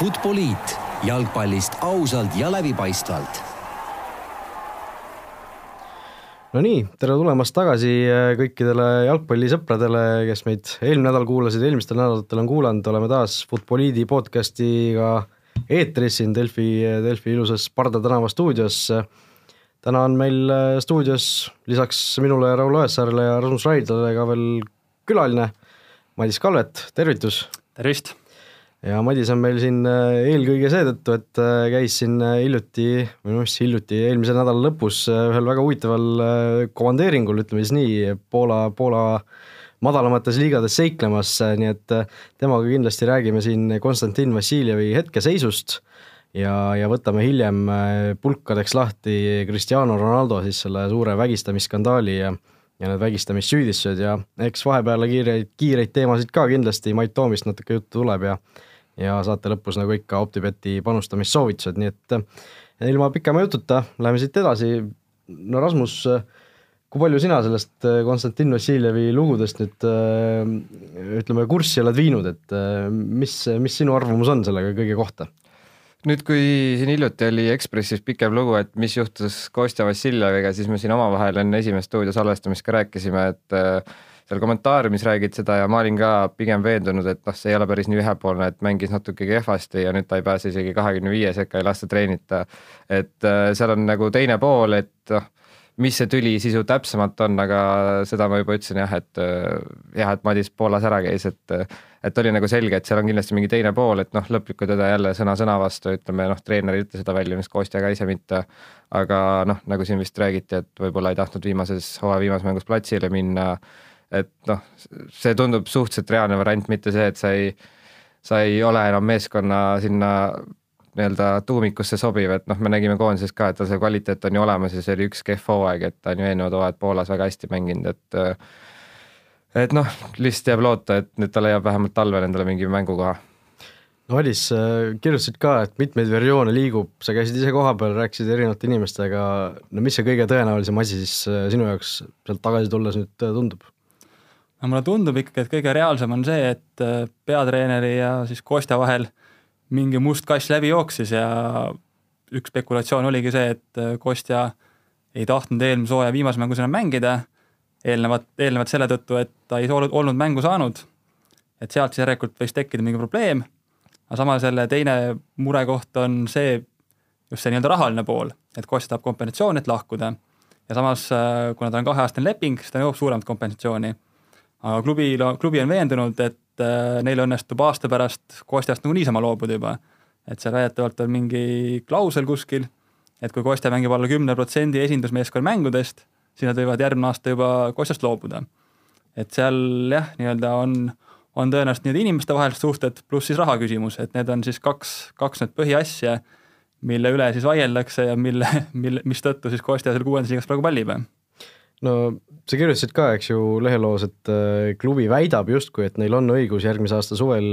Futboliit jalgpallist ausalt ja läbipaistvalt. Nonii, tere tulemast tagasi äh, kõikidele jalgpallisõpradele, kes meid eelmine nädal kuulasid, eelmistel nädalatel on kuulanud, oleme taas Futboliidi podcastiga eetris siin Delfi, Delfi ilusas Parda tänava stuudios. täna on meil äh, stuudios lisaks minule, Raul Õessaarele ja Rasmus Raidlale ka veel külaline, Madis Kalvet, tervitus! tervist! Ja Madis on meil siin äh, eelkõige seetõttu, et äh, käis siin äh, hiljuti, või noh, mis hiljuti, eelmise nädala lõpus ühel väga huvitaval komandeeringul, ütleme siis nii, Poola, Poola madalamates liigades seiklemas, nii et temaga kindlasti räägime siin Konstantin Vassiljevi hetkeseisust ja, ja võtame hiljem pulkadeks lahti Cristiano Ronaldo siis selle suure vägistamisskandaali ja ja need vägistamissüüdistused ja eks vahepeal kiireid, kiireid teemasid ka kindlasti Mait Toomist natuke juttu tuleb ja ja saate lõpus nagu ikka OpTibeti panustamissoovitused, nii et eh, ilma pikema jututa läheme siit edasi. no Rasmus, kui palju sina sellest eh, Konstantin Vassiljevi lugudest nüüd eh, ütleme, kurssi oled viinud, et mis, mis sinu arvamus on sellega kõige kohta? nüüd, kui siin hiljuti oli Ekspressis pikem lugu, et mis juhtus Kostja Vassiljeviga, siis me siin omavahel enne esimest stuudio salvestamist ka rääkisime, et seal kommentaariumis räägid seda ja ma olin ka pigem veendunud, et noh, see ei ole päris nii ühepoolne, et mängis natuke kehvasti ja nüüd ta ei pääse isegi kahekümne viie sekka, ei lasta treenita. et äh, seal on nagu teine pool, et noh, mis see tüli sisu täpsemalt on, aga seda ma juba ütlesin jah, et äh, jah, et Madis Poolas ära käis, et et oli nagu selge, et seal on kindlasti mingi teine pool, et noh, lõplikku tõde jälle sõna sõna vastu, ütleme noh, treener ei ütle seda välja, vist Kostja ka ise mitte. aga noh, nagu siin vist räägiti, et võib-olla ei tahtnud viimases, hooaja viimases mängus platsile minna et noh, see tundub suhteliselt reaalne variant, mitte see, et sa ei, sa ei ole enam meeskonna sinna nii-öelda tuumikusse sobiv, et noh, me nägime koondises ka, et tal see kvaliteet on ju olemas ja see oli üks kehv hooaeg, et ta on ju eelnevad hooajad Poolas väga hästi mänginud, et et noh, lihtsalt jääb loota, et nüüd ta leiab vähemalt talvel endale mingi mängukoha Madis, kirjutasid ka, et mitmeid versioone liigub, sa käisid ise kohapeal, rääkisid erinevate inimestega, no mis see kõige tõenäolisem asi siis sinu jaoks sealt tagasi tulles nüüd tundub? No mulle tundub ikkagi, et kõige reaalsem on see, et äh, peatreeneri ja siis Kostja vahel mingi must kass läbi jooksis ja üks spekulatsioon oligi see, et äh, Kostja ei tahtnud eelmise hooaja viimase mängus enam mängida, eelnevat, eelnevalt selle tõttu, et ta ei olnud mängu saanud. et sealt siis järelikult võis tekkida mingi probleem, aga samas jälle teine murekoht on see, just see nii-öelda rahaline pool, et Kostja tahab kompensatsiooni, et lahkuda. ja samas, äh, kuna tal on kaheaastane leping, siis ta nõuab suuremat kompensatsiooni aga klubil, klubi on veendunud, et äh, neil õnnestub aasta pärast Kostjast nagu niisama loobuda juba. et seal väidetavalt on mingi klausel kuskil, et kui Kostja mängib alla kümne protsendi esindusmeeskonna mängudest, siis nad võivad järgmine aasta juba Kostjast loobuda. et seal jah, nii-öelda on, on tõenäoliselt nii-öelda inimestevahelised suhted pluss siis raha küsimus, et need on siis kaks, kaks nüüd põhiasja, mille üle siis vaieldakse ja mille, mille, mistõttu siis Kostja seal kuuendas liigas praegu pallib no sa kirjutasid ka, eks ju, leheloos, et äh, klubi väidab justkui, et neil on õigus järgmise aasta suvel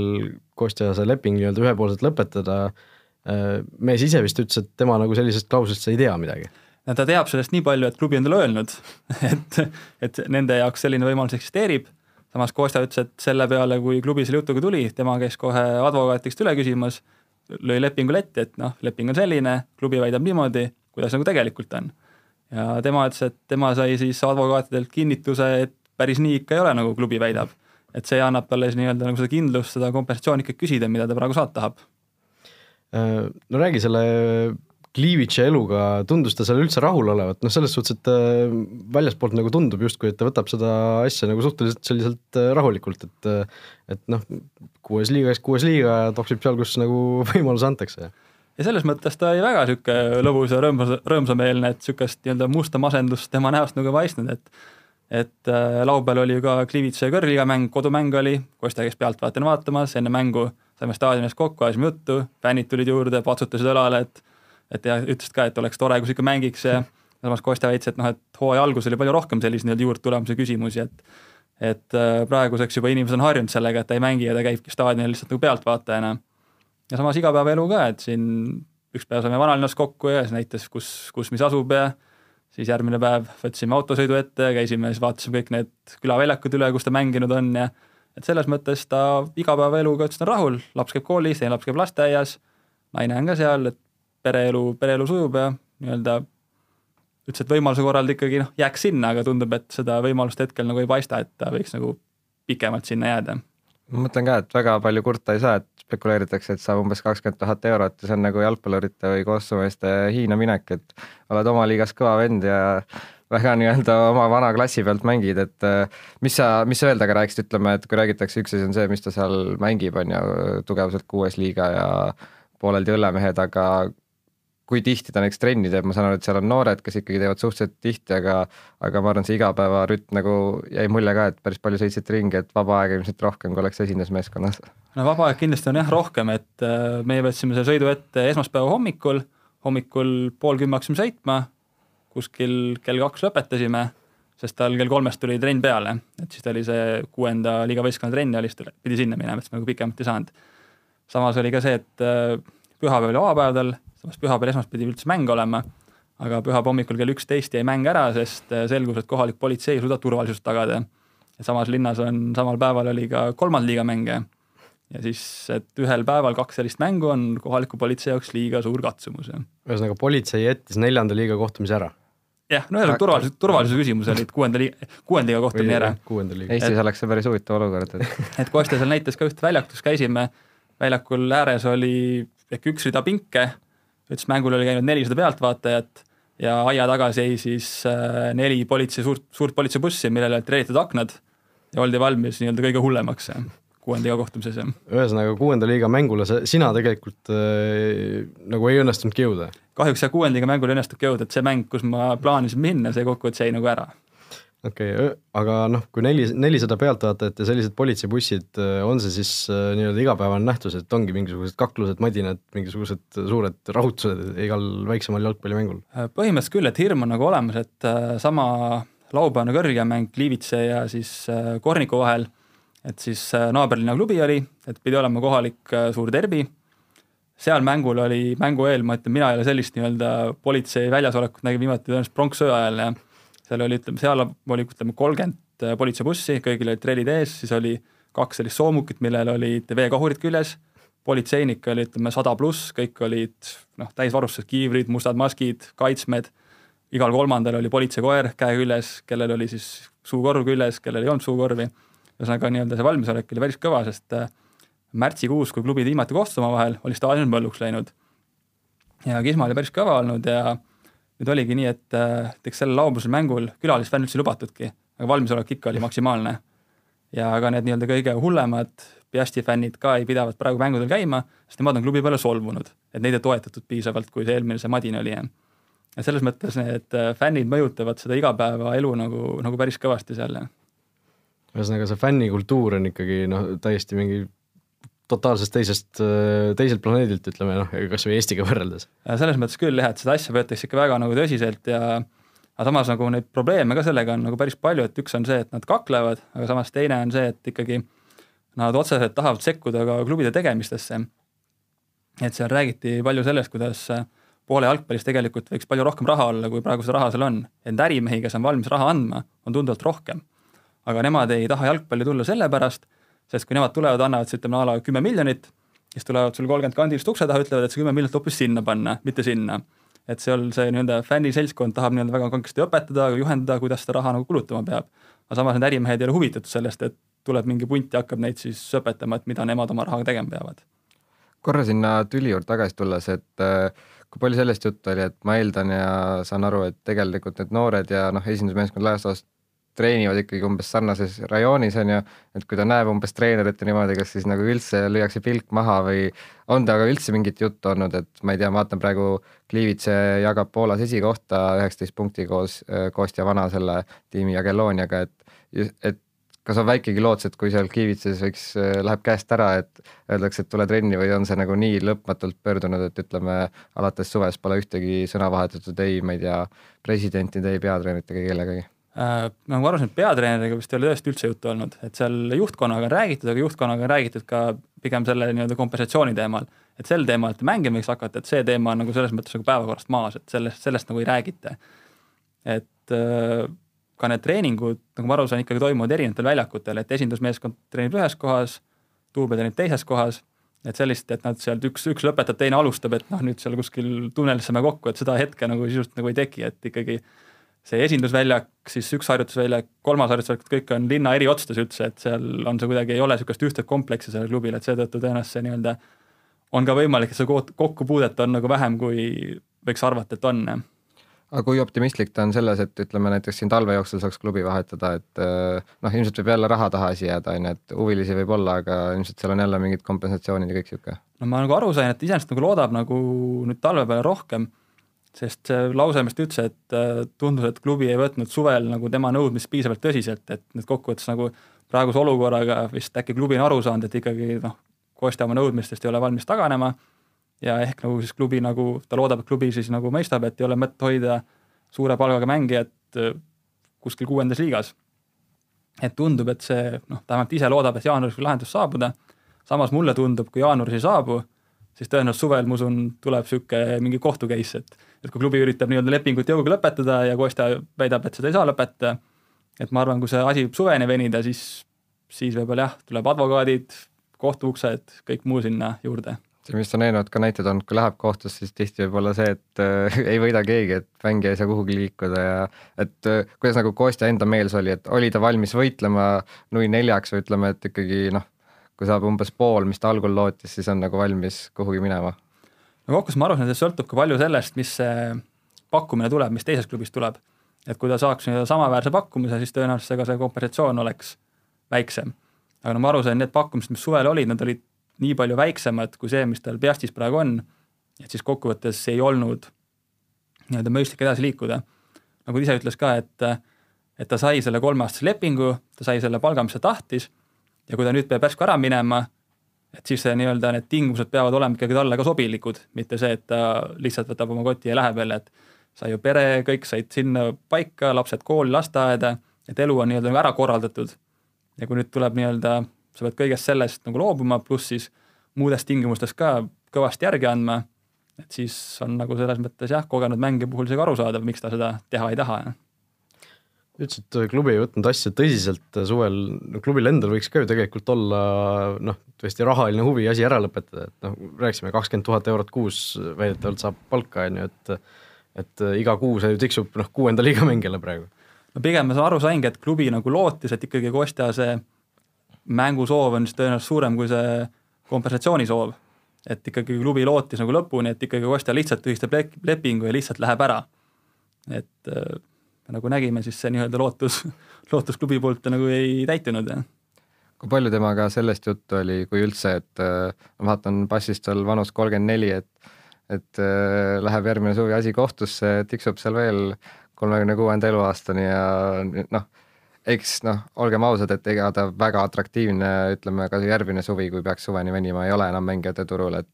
Kostja see leping nii-öelda ühepoolselt lõpetada. Äh, mees ise vist ütles, et tema nagu sellisest klauslist ei tea midagi. no ta teab sellest nii palju, et klubi on talle öelnud, et, et nende jaoks selline võimalus eksisteerib. samas Kostja ütles, et selle peale, kui klubi selle jutuga tuli, tema käis kohe advokaatidest üle küsimas, lõi lepingu letti, et noh, leping on selline, klubi väidab niimoodi, kuidas nagu tegelikult on ja tema ütles, et tema sai siis advokaatidelt kinnituse, et päris nii ikka ei ole, nagu klubi väidab. et see annab talle siis nii-öelda nagu seda kindlust, seda kompensatsiooni ikkagi küsida, mida ta praegu saada tahab. Äh, no räägi selle Kliivitši eluga, tundus ta seal üldse rahul olevat, noh selles suhtes, et äh, väljaspoolt nagu tundub justkui, et ta võtab seda asja nagu suhteliselt selliselt äh, rahulikult, et et noh, kuues liiga kuues liiga ja toksib seal, kus nagu võimalus antakse ja selles mõttes ta oli väga niisugune lõbus ja rõõmus, rõõmsameelne, et niisugust nii-öelda musta masendust tema näost nagu ei paistnud, et et äh, laupäeval oli ju ka Klivitsa ja Kõrliga mäng, kodumäng oli, Kostja käis pealtvaatajana vaatamas, enne mängu saime staadionis kokku, ajasime juttu, fännid tulid juurde, patsutasid õlale, et et ja ütlesid ka, et oleks tore, kui ikka mängiks ja samas Kostja väitis, et noh, et hooaja alguses oli palju rohkem selliseid nii-öelda juurdtulemuse küsimusi, et et äh, praeguseks juba inimesed on harjunud sellega, et ta ei mängi ja ta käibki staadionil lihtsalt nagu pealtvaatajana ja samas igapäevaelu ka, et siin üks päev saime vanalinnas kokku ja siis näitas, kus, kus mis asub ja siis järgmine päev võtsime autosõidu ette käisime, siis vaatasime kõik need külaväljakud üle, kus ta mänginud on ja et selles mõttes ta igapäevaeluga ütles, ta on rahul, laps käib koolis, teine laps käib lasteaias, naine on ka seal, et pereelu, pereelu sujub ja nii-öelda ütles, et võimaluse korral ta ikkagi noh, jääks sinna, aga tundub, et seda võimalust hetkel nagu ei paista, et ta võiks nagu pikemalt sinna jääda. Ma mõtlen ka, et väga palju kurta ei saa, et spekuleeritakse, et saab umbes kakskümmend tuhat eurot ja see on nagu jalgpallurite või koossumeeste Hiina minek, et oled oma liigas kõva vend ja väga nii-öelda oma vana klassi pealt mängid, et äh, mis sa, mis sa veel taga rääkisid, ütleme, et kui räägitakse, üks asi on see, mis ta seal mängib, on ju, tugevuselt kuues liiga ja pooleldi õllemehed, aga kui tihti ta näiteks trenni teeb, ma saan aru, et seal on noored, kes ikkagi teevad suhteliselt tihti, aga aga ma arvan, see igapäevarütm nagu jäi mulje ka, et päris palju sõitsite ringi, et vaba aega ilmselt rohkem, kui oleks esindusmeeskonnas. no vaba aeg kindlasti on jah rohkem, et äh, meie võtsime selle sõidu ette esmaspäeva hommikul, hommikul pool kümme hakkasime sõitma, kuskil kell kaks lõpetasime, sest tal kell kolmest tuli trenn peale, et siis ta oli see kuuenda liiga võistkonna trenn oli, siis ta pidi sinna minema, et siis nagu pikemalt ei saanud. samas oli ka see, et äh, pühapäev oli vabapäev tal, samas pühapäeval, esmaspäeval üldse mäng olema, aga pühapäeva hommikul kell üksteist jäi mäng ära, sest äh, selgus, et kohalik politsei ei suuda turvalisust tagada. ja samas linnas on, samal päeval oli ka kolmanda liiga mänge. ja siis, et ühel päeval kaks sellist mängu on kohaliku politsei jaoks liiga suur katsumus. ühesõnaga, politsei jättis neljanda liiga kohtumise ära jah, no ühesõnaga turvalisuse, turvalisuse küsimus oli, et kuuenda liiga, kuuenda liiga kohtumine ära. Eestis oleks see päris huvitav olukord, et et Kostja seal näitas ka ühte väljakut, kus käisime, väljakul ääres oli ehk üks rida pinke, ütles, mängul oli käinud nelisada pealtvaatajat ja aia taga seisis äh, neli politsei, suurt, suurt politseibussi, millele olid treeritud aknad ja oldi valmis nii-öelda kõige hullemaks kuuenda liiga kohtumises. ühesõnaga, kuuenda liiga mängule sa, sina tegelikult äh, nagu ei õnnestunudki jõuda? kahjuks jah, kuuenda liiga mängule ei õnnestunudki jõuda, et see mäng, kus ma plaanisin minna, see kokkuvõttes jäi nagu ära okei okay,, aga noh, kui neli, nelisada pealtvaatajat ja sellised politseibussid, on see siis nii-öelda igapäevane nähtus, et ongi mingisugused kaklused, madinad, mingisugused suured rahutused igal väiksemal jalgpallimängul? Põhimõtteliselt küll, et hirm on nagu olemas, et sama laupäevane kõrgemäng Liivitse ja siis Korniku vahel, et siis naaberlinna klubi oli, et pidi olema kohalik suur derbi, seal mängul oli, mängu eel ma ütlen, mina ei ole sellist nii-öelda politsei väljasolekut nägin viimati tõenäoliselt pronksöö ajal ja seal oli, ütleme, seal oli, ütleme, kolmkümmend äh, politseibussi, kõigil olid trellid ees, siis oli kaks sellist soomukit, millel olid veekahurid küljes, politseinikke oli, ütleme, sada pluss, kõik olid noh, täisvarustuses, kiivrid, mustad maskid, kaitsmed, igal kolmandal oli politseikoer käe küljes, kellel oli siis suukorv küljes, kellel ei olnud suukorvi, ühesõnaga nii-öelda see valmisolek oli päris kõva, sest äh, märtsikuus, kui klubid viimati kohtusid omavahel, oli staadion mölluks läinud. ja Kisma oli päris kõva olnud ja nüüd oligi nii, et näiteks sellel laupäevasel mängul külalisfänn üldse lubatudki, aga valmisolek ikka oli maksimaalne. ja ka need nii-öelda kõige hullemad Piasti fännid ka ei pidavat praegu mängudel käima, sest nemad on klubi peale solvunud, et neid ei toetatud piisavalt, kui see eelmine, see Madin oli. ja selles mõttes need äh, fännid mõjutavad seda igapäevaelu nagu, nagu päris kõvasti seal. ühesõnaga, see fännikultuur on ikkagi noh, täiesti mingi totaalsest teisest, teiselt planeedilt, ütleme noh, kas või Eestiga võrreldes. selles mõttes küll jah, et seda asja võetakse ikka väga nagu tõsiselt ja aga samas nagu neid probleeme ka sellega on nagu päris palju, et üks on see, et nad kaklevad, aga samas teine on see, et ikkagi nad otseselt tahavad sekkuda ka klubide tegemistesse. et seal räägiti palju sellest, kuidas poole jalgpallis tegelikult võiks palju rohkem raha olla, kui praegu seda raha seal on. et ärimehi, kes on valmis raha andma, on tunduvalt rohkem. aga nemad ei taha jalgpalli tulla sellepärast, sest kui nemad tulevad, annavad siis ütleme a la kümme miljonit, siis tulevad sul kolmkümmend kandilist ukse taha, ütlevad, et see kümme miljonit hoopis sinna panna, mitte sinna. et seal see nii-öelda fänniseltskond tahab nii-öelda väga kangesti õpetada, juhendada, kuidas seda raha nagu kulutama peab. aga samas need ärimehed ei ole huvitatud sellest, et tuleb mingi punt ja hakkab neid siis õpetama, et mida nemad oma rahaga tegema peavad. korra sinna tüli juurde tagasi tulles, et äh, kui palju sellest juttu oli, et ma eeldan ja saan aru, et tegelikult need noored ja noh, esindusmeeskond laias laastus treenivad ikkagi umbes sarnases rajoonis, on ju, et kui ta näeb umbes treenerit ja niimoodi, kas siis nagu üldse lüüakse pilk maha või on temaga üldse mingit juttu olnud, et ma ei tea, ma vaatan praegu Kliivitse jagab Poolas esikohta üheksateist punkti koos Kostja Vana selle tiimi Jagellooniaga, et, et kas on väikegi lootus, et kui seal Kiivitses võiks, läheb käest ära, et öeldakse, et tule trenni või on see nagu nii lõpmatult pöördunud, et ütleme, alates suvest pole ühtegi sõna vahetatud ei, ma ei tea, presidentide, ei peatreeneritega, kellegagi äh,. nagu aru saan, peatreeneriga vist ei ole tõesti üldse juttu olnud, et seal juhtkonnaga on räägitud, aga juhtkonnaga on räägitud ka pigem selle nii-öelda kompensatsiooni teemal. et sel teemal, et mängima võiks hakata, et see teema on nagu selles mõttes nagu päevakorrast maas, et sellest, sellest nagu ei räägita. et äh, ka need treeningud, nagu ma aru saan, ikkagi toimuvad erinevatel väljakutel, et esindusmeeskond treenib ühes kohas, duubel treenib teises kohas, et sellist, et nad sealt üks, üks lõpetab, teine alustab, et noh, nüüd seal kuskil tunnelis saame kokku, et seda hetke nagu sisuliselt nagu ei teki, et ikkagi see esindusväljak, siis üks harjutusväljak, kolmas harjutusväljak, kõik on linna eri otstes üldse, et seal on see kuidagi, ei ole niisugust ühtset kompleksi sellel klubil, et seetõttu tõenäoliselt see nii-öelda on ka võimalik, et see kokkupuudet on nagu vähem, kui võiks arvata, et on, aga kui optimistlik ta on selles, et ütleme näiteks siin talve jooksul saaks klubi vahetada, et eh, noh, ilmselt võib jälle raha taha asi jääda, on ju, et huvilisi võib olla, aga ilmselt seal on jälle mingid kompensatsioonid ja kõik niisugune. no ma nagu aru sain, et iseenesest nagu loodab nagu nüüd talve peale rohkem, sest see lause, mis ta ütles, et eh, tundus, et klubi ei võtnud suvel nagu tema nõudmist piisavalt tõsiselt, et nüüd kokkuvõttes nagu praeguse olukorraga vist äkki klubi on aru saanud, et ikkagi noh, Kostja oma nõudmistest ei ole valmis taganema ja ehk nagu siis klubi nagu, ta loodab, et klubi siis nagu mõistab, et ei ole mõtet hoida suure palgaga mängijat äh, kuskil kuuendas liigas. et tundub, et see noh, vähemalt ise loodab, et jaanuaris võib lahendus saabuda, samas mulle tundub, kui jaanuaris ei saabu, siis tõenäoliselt suvel, ma usun, tuleb niisugune mingi kohtu case, et et kui klubi üritab nii-öelda lepingut jõuga lõpetada ja Kostja väidab, et seda ei saa lõpetada, et ma arvan, kui see asi võib suveni venida, siis, siis võib-olla jah, tuleb advokaadid, kohtuuksed, kõik muu sinna juurde mis on eelnevalt ka näited olnud, kui läheb kohtusse, siis tihti võib olla see, et äh, ei võida keegi, et mängija ei saa kuhugi liikuda ja et äh, kuidas nagu Kostja enda meels oli, et oli ta valmis võitlema nui neljaks või ütleme, et ikkagi noh, kui saab umbes pool, mis ta algul lootis, siis on nagu valmis kuhugi minema? No kokkuvõttes ma arvan, et see sõltub ka palju sellest, mis see pakkumine tuleb, mis teisest klubist tuleb. et kui ta saaks nii-öelda samaväärse pakkumise, siis tõenäoliselt ega see kompensatsioon oleks väiksem. aga no ma aru sain, need pakkumised, mis suvel olid, need olid nii palju väiksemad kui see, mis tal Piastis praegu on, et siis kokkuvõttes ei olnud nii-öelda mõistlik edasi liikuda. nagu ta ise ütles ka, et, et ta sai selle kolmeaastase lepingu, ta sai selle palga, mis ta tahtis ja kui ta nüüd peab järsku ära minema, et siis see nii-öelda need tingimused peavad olema ikkagi talle ka sobilikud, mitte see, et ta lihtsalt võtab oma koti ja läheb jälle, et sai ju pere, kõik said sinna paika, lapsed kooli, lasteaeda, et elu on nii-öelda nagu ära korraldatud. ja kui nüüd tuleb nii-öelda sa pead kõigest sellest nagu loobuma, pluss siis muudest tingimustest ka kõvasti järgi andma, et siis on nagu selles mõttes jah, kogenud mängija puhul isegi arusaadav, miks ta seda teha ei taha. Ütles, et klubi ei võtnud asja tõsiselt suvel, no klubil endal võiks ka ju tegelikult olla noh, tõesti rahaline huvi asi ära lõpetada, et noh, rääkisime kakskümmend tuhat eurot kuus väidetavalt saab palka, on ju, et et iga kuu see ju tiksub noh, kuuenda liiga mängijale praegu. no pigem ma aru saingi, et klubi nagu lootis, et ikkagi Kostja see mängusoov on siis tõenäoliselt suurem kui see kompensatsioonisoov. et ikkagi klubi lootis nagu lõpuni, et ikkagi Kostja lihtsalt tühistab lepingu ja lihtsalt läheb ära. et äh, nagu nägime, siis see nii-öelda lootus, lootus klubi poolt nagu ei täitunud, kui palju temaga sellest juttu oli, kui üldse, et äh, ma vaatan passist tal vanus kolmkümmend neli, et et äh, läheb järgmine suvi asi kohtusse, tiksub seal veel kolmekümne kuuenda eluaastani ja noh, eks noh, olgem ausad, et ega ta väga atraktiivne, ütleme ka järgmine suvi, kui peaks suveni venima, ei ole enam mängijate turul, et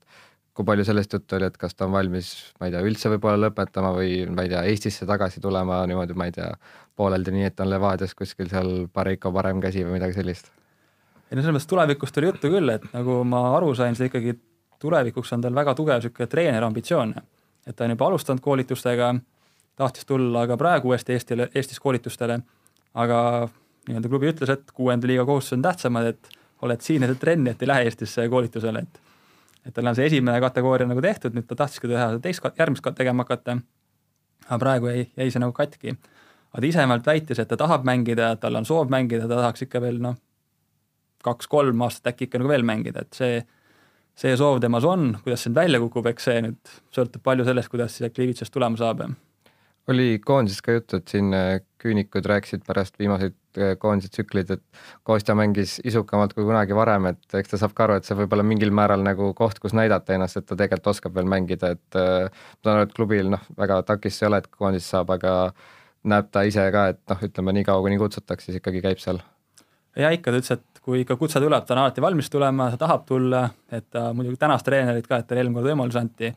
kui palju sellest juttu oli, et kas ta on valmis, ma ei tea, üldse võib-olla lõpetama või ma ei tea, Eestisse tagasi tulema niimoodi, ma ei tea, pooleldi nii, et on Levadias kuskil seal Pareiko parem käsi või midagi sellist? ei no selles mõttes tulevikust oli juttu küll, et nagu ma aru sain, see ikkagi tulevikuks on tal väga tugev niisugune treeneri ambitsioon. et ta on juba alustanud koolitustega, tahtis tulla ka praegu uuesti Eestile, Eestis koolitustele aga nii-öelda klubi ütles, et kuuenda liiga kohustused on tähtsamad, et oled siin teed trenni, et ei lähe Eestisse koolitusele, et et tal on see esimene kategooria nagu tehtud, nüüd ta tahtski teha teist, järgmist tegema hakata. aga praegu jäi, jäi see nagu katki. aga ta ise vähemalt väitis, et ta tahab mängida, tal on soov mängida, ta tahaks ikka veel noh, kaks-kolm aastat äkki ikka nagu veel mängida, et see, see soov temas on, kuidas see nüüd välja kukub, eks see nüüd sõltub palju sellest, kuidas siis Klivitsast tulema saab oli koondises ka juttu, et siin äh, küünikud rääkisid pärast viimaseid äh, koondise tsükleid, et Kostja mängis isukamalt kui kunagi varem, et eks ta saab ka aru, et see võib olla mingil määral nagu koht, kus näidata ennast, et ta tegelikult oskab veel mängida, et äh, ma saan aru, et klubil noh, väga takist ei ole, et koondis saab, aga näeb ta ise ka, et noh, ütleme nii kaua, kuni kutsutakse, siis ikkagi käib seal. ja ikka ta ütles, et kui ikka kutse tuleb, ta on alati valmis tulema, ta tahab tulla, et ta muidugi tänas treenerit ka, et talle eelmine kord võimalus anti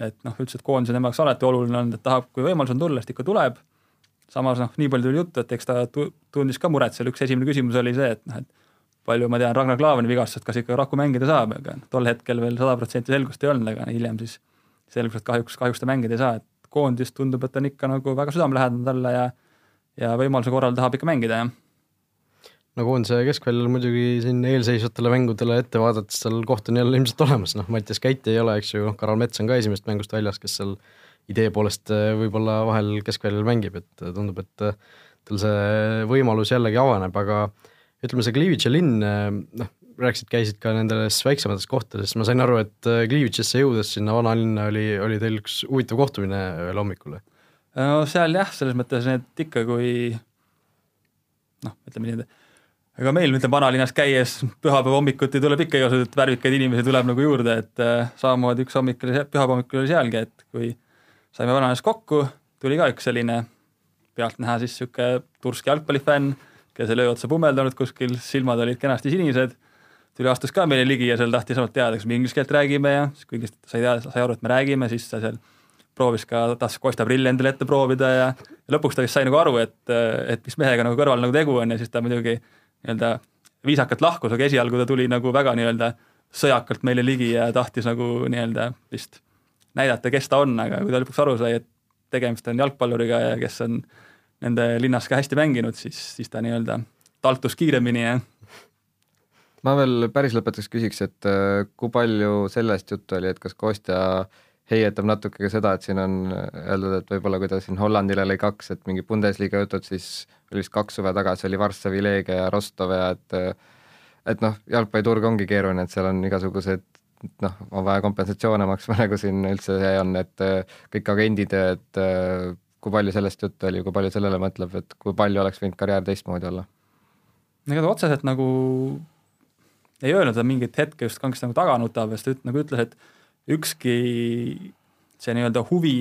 et noh, ütles, et koondise tema jaoks alati oluline olnud, et tahab, kui võimalus on tulla, siis ta ikka tuleb. samas noh, nii palju tuli juttu, et eks ta tundis ka muret, seal. Üks esimene küsimus oli see, et noh, et palju ma tean Ragnar Klavani vigastust, kas ikka Raku mängida saab, aga noh, tol hetkel veel sada protsenti selgust ei olnud, aga hiljem siis selgus, et kahjuks, kahjuks ta mängida ei saa, et koondis tundub, et on ikka nagu väga südamelähedane talle ja ja võimaluse korral tahab ikka mängida, jah no koondise keskväljal muidugi siin eelseisvatele mängudele ette vaadates seal koht on jälle ilmselt olemas, noh Mattias Käiti ei ole, eks ju, noh Karal Mets on ka esimesest mängust väljas, kes seal idee poolest äh, võib-olla vahel keskväljal mängib, et äh, tundub, et äh, tal see võimalus jällegi avaneb, aga ütleme, see Klivitši linn, noh, rääkisid, käisid ka nendes väiksemates kohtades, ma sain aru, et Klivitšisse jõudes sinna vanalinna oli, oli teil üks huvitav kohtumine veel hommikul? no seal jah, selles mõttes need ikka, kui noh, ütleme niimoodi ega meil ütleme vanalinnas käies pühapäeva hommikuti tuleb ikka igasuguseid värvikaid inimesi tuleb nagu juurde, et äh, samamoodi üks hommik oli, pühapäeva hommikul oli sealgi, et kui saime vanalinnas kokku, tuli ka üks selline pealtnäha siis niisugune tursk jalgpallifänn, kes oli öö otsa pummeldanud kuskil, silmad olid kenasti sinised, tuli, astus ka meile ligi ja seal tahtis ainult teada, kas me inglise keelt räägime ja siis kuigi sai teada, sai aru, et me räägime, siis ta seal proovis ka, tahtis Costa prille endale ette proovida ja, ja lõpuks ta vist sai nagu aru, et, et mis mehega nagu kõrval nagu tegu on ja siis ta muidugi nii-öelda viisakalt lahkus, aga esialgu ta tuli nagu väga nii-öelda sõjakalt meile ligi ja tahtis nagu nii-öelda vist näidata, kes ta on, aga kui ta lõpuks aru sai, et tegemist on jalgpalluriga ja kes on nende linnas ka hästi mänginud, siis, siis ta nii-öelda taltus kiiremini ja ma veel päris lõpetuseks küsiks, et äh, kui palju sellest juttu oli, et kas Kostja heietab natuke ka seda, et siin on öeldud, et võib-olla kui ta siin Hollandile lõi kaks, et mingi Bundesliga jutud, siis oli vist kaks suve tagasi oli Varssavi Leegia ja Rostov ja et et noh, jalgpalliturg ongi keeruline, et seal on igasugused noh, on vaja kompensatsioone maksma, nagu siin üldse see on, et kõik agendid, et kui palju sellest juttu oli, kui palju sellele mõtleb, et kui palju oleks võinud karjäär teistmoodi olla? ega ta otseselt nagu ei öelnud, et mingit hetke just kangesti nagu taga nutab, sest ta nagu ütles, et ükski see nii-öelda huvi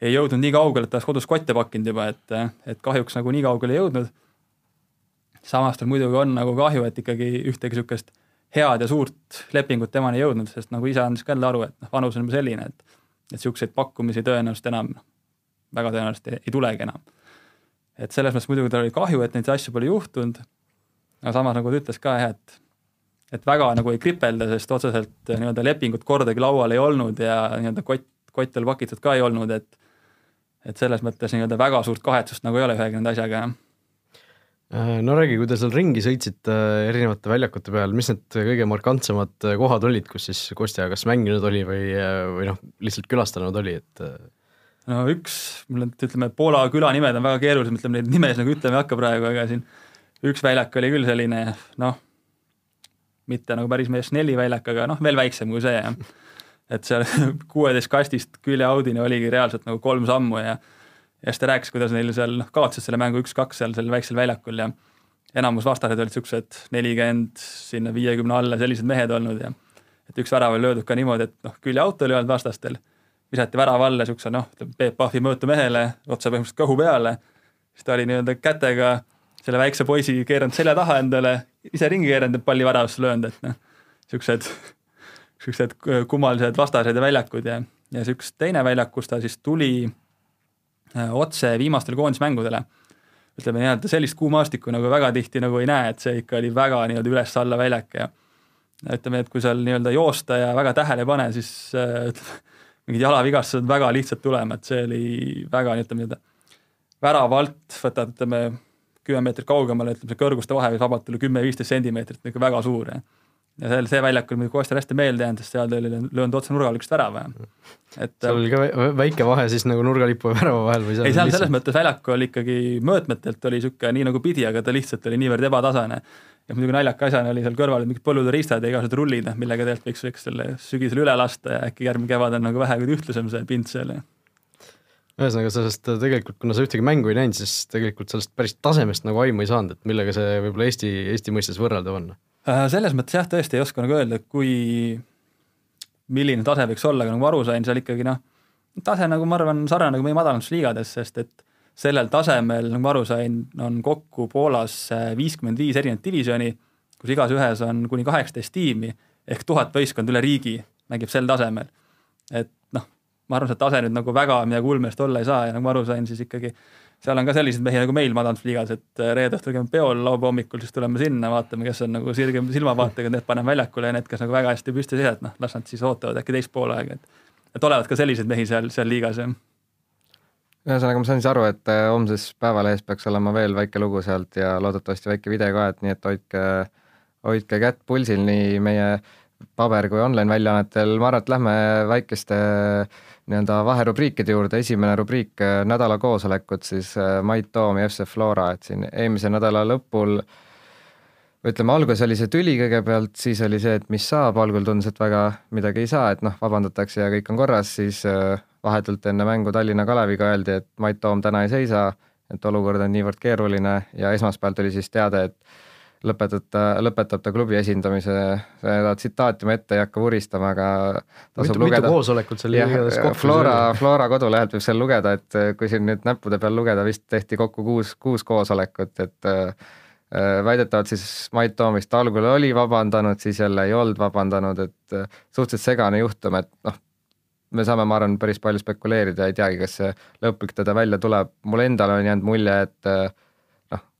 ei jõudnud nii kaugele, et ta oleks kodus kotte pakkinud juba, et, et kahjuks nagu nii kaugele ei jõudnud. samas tal muidugi on nagu kahju, et ikkagi ühtegi niisugust head ja suurt lepingut temani ei jõudnud, sest nagu ise andis ka jälle aru, et noh, vanus on juba selline, et et niisuguseid pakkumisi tõenäoliselt enam väga tõenäoliselt ei, ei tulegi enam. et selles mõttes muidugi tal oli kahju, et neid asju pole juhtunud, aga samas nagu ta ütles ka jah, et et väga nagu ei kripelda, sest otseselt nii-öelda lepingut kordagi laual ei olnud ja nii-öelda kott, kott veel pakitud ka ei olnud, et et selles mõttes nii-öelda väga suurt kahetsust nagu ei ole ühegi nende asjaga, jah. Äh, no räägi, kui te seal ringi sõitsite äh, erinevate väljakute peal, mis need kõige markantsemad äh, kohad olid, kus siis Kostja kas mänginud oli või, või noh, lihtsalt külastanud oli, et no üks, mul on, ütleme, Poola küla nimed on väga keerulised, ütleme neid nimesid nagu ütlema ei hakka praegu, aga siin üks väljak oli küll selline noh, mitte nagu päris meie Snelli väljak, aga noh, veel väiksem kui see, jah. et seal kuueteist kastist küljeaudini oligi reaalselt nagu kolm sammu ja ja siis ta rääkis, kuidas neil seal noh, kaotasid selle mängu üks-kaks seal sellel väiksel väljakul ja enamus vastased olid niisugused nelikümmend sinna viiekümne alla sellised mehed olnud ja et üks värav oli löödud ka niimoodi, et noh, küljeauto oli olnud vastastel, visati värava alla niisuguse noh, ütleme Peep Pahvi mõõtu mehele otse põhimõtteliselt kõhu peale, siis ta oli nii-öelda kätega selle väikse poisi keeranud selja taha endale, ise ringi keeranud ja palli väravasse löönud, et noh, niisugused, niisugused kummalised vastased ja väljakud ja, ja üks teine väljak, kus ta siis tuli äh, otse viimastele koondismängudele, ütleme nii-öelda sellist kuumaastikku nagu väga tihti nagu ei näe, et see ikka oli väga nii-öelda üles-alla väljak ja ütleme, et kui seal nii-öelda joosta ja väga tähele ei pane, siis äh, ütleme, mingid jalavigastused väga lihtsalt tulema, et see oli väga, ütleme nii-öelda värava alt võtad, ütleme kümme meetrit kaugemale, ütleme see kõrguste vahe võib vabalt olla kümme-viisteist sentimeetrit, niisugune väga suur ja seal see väljak oli muidugi Kostjale hästi meelde jäänud, sest seal ta oli löönud otse nurgale üks värava. et seal oli ka väike vahe siis nagu nurgalipu ja värava vahel või seal ei, seal lihtsalt... selles mõttes väljakul oli ikkagi mõõtmetelt oli niisugune nii nagu pidi, aga ta lihtsalt oli niivõrd ebatasane. ja muidugi naljaka asjana oli seal kõrval mingid põlluderiistad ja igasugused rullid, noh, millega tegelikult võiks, võiks selle sügisel üle lasta ja äkki järgmine kevad on nagu vähe ühtlusem see pind seal ja ühesõnaga sellest äh, tegelikult, kuna sa ühtegi mängu ei näinud, siis tegelikult sellest päris tasemest nagu aimu ei saanud, et millega see võib-olla Eesti, Eesti mõistes võrreldav on? Äh, selles mõttes jah, tõesti ei oska nagu öelda, kui, milline tase võiks olla, aga nagu ma aru sain, seal ikkagi noh, tase nagu ma arvan, sarnane nagu meie madalamates sest et sellel tasemel, nagu ma aru sain, on kokku Poolas äh, viiskümmend viis erinevat divisjoni, kus igas ühes on kuni kaheksateist tiimi ehk tuhat võistkonda üle riigi mängib sel tasemel. et ma arvan, see tase nüüd nagu väga midagi ulmelist olla ei saa ja nagu ma aru sain, siis ikkagi seal on ka selliseid mehi nagu meil madalamisliigas, et äh, reede õhtul käime peol, laupäeva hommikul siis tuleme sinna, vaatame, kes on nagu sirge silmavaatega, need paneme väljakule ja need, kes nagu väga hästi püsti seisavad, noh, las nad siis ootavad äkki teist poolaega, et et olevat ka selliseid mehi seal, seal liigas, jah. ühesõnaga, ma saan siis aru, et äh, homses Päevalehes peaks olema veel väike lugu sealt ja loodetavasti väike video ka, et nii et hoidke, hoidke kätt pulsil nii meie paber kui online väljaannetel, ma arvan, et lähme väikeste nii-öelda vaherubriikide juurde, esimene rubriik nädala koosolekud siis Mait Toom ja FC Flora, et siin eelmise nädala lõpul ütleme, alguses oli see tüli kõigepealt, siis oli see, et mis saab, algul tundus, et väga midagi ei saa, et noh, vabandatakse ja kõik on korras, siis vahetult enne mängu Tallinna Kaleviga öeldi, et Mait Toom täna ei seisa, et olukord on niivõrd keeruline ja esmaspäeval tuli siis teade, et lõpetab ta, lõpetab ta klubi esindamise, seda tsitaati ma ette ei hakka vuristama, aga mitu, mitu koosolekut seal igatahes kokku Flora, Flora kodulehelt võib seal lugeda, et kui siin nüüd näppude peal lugeda, vist tehti kokku kuus, kuus koosolekut, et äh, väidetavalt siis Mait Toomist algul oli vabandanud, siis jälle ei olnud vabandanud, et suhteliselt segane juhtum, et noh, me saame, ma arvan, päris palju spekuleerida, ei teagi, kas see lõplik tõde välja tuleb, mulle endale on jäänud mulje, et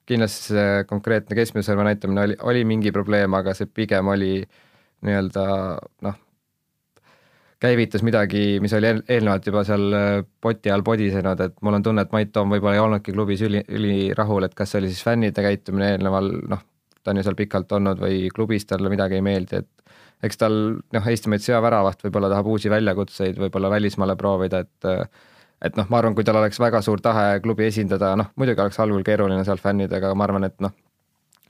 kindlasti see konkreetne keskmise sõrme näitamine oli, oli mingi probleem, aga see pigem oli nii-öelda noh, käivitas midagi, mis oli eelnevalt juba seal äh, poti all podisenud, et mul on tunne, et Mait Toom võib-olla ei olnudki klubis üli, ülirahul, et kas see oli siis fännide käitumine eelneval noh, ta on ju seal pikalt olnud või klubis talle midagi ei meeldi, et eks tal noh, Eestimaa sõjaväravat võib-olla tahab uusi väljakutseid võib-olla välismaale proovida, et et noh, ma arvan, kui tal oleks väga suur tahe klubi esindada, noh muidugi oleks algul keeruline seal fännidega, ma arvan, et noh,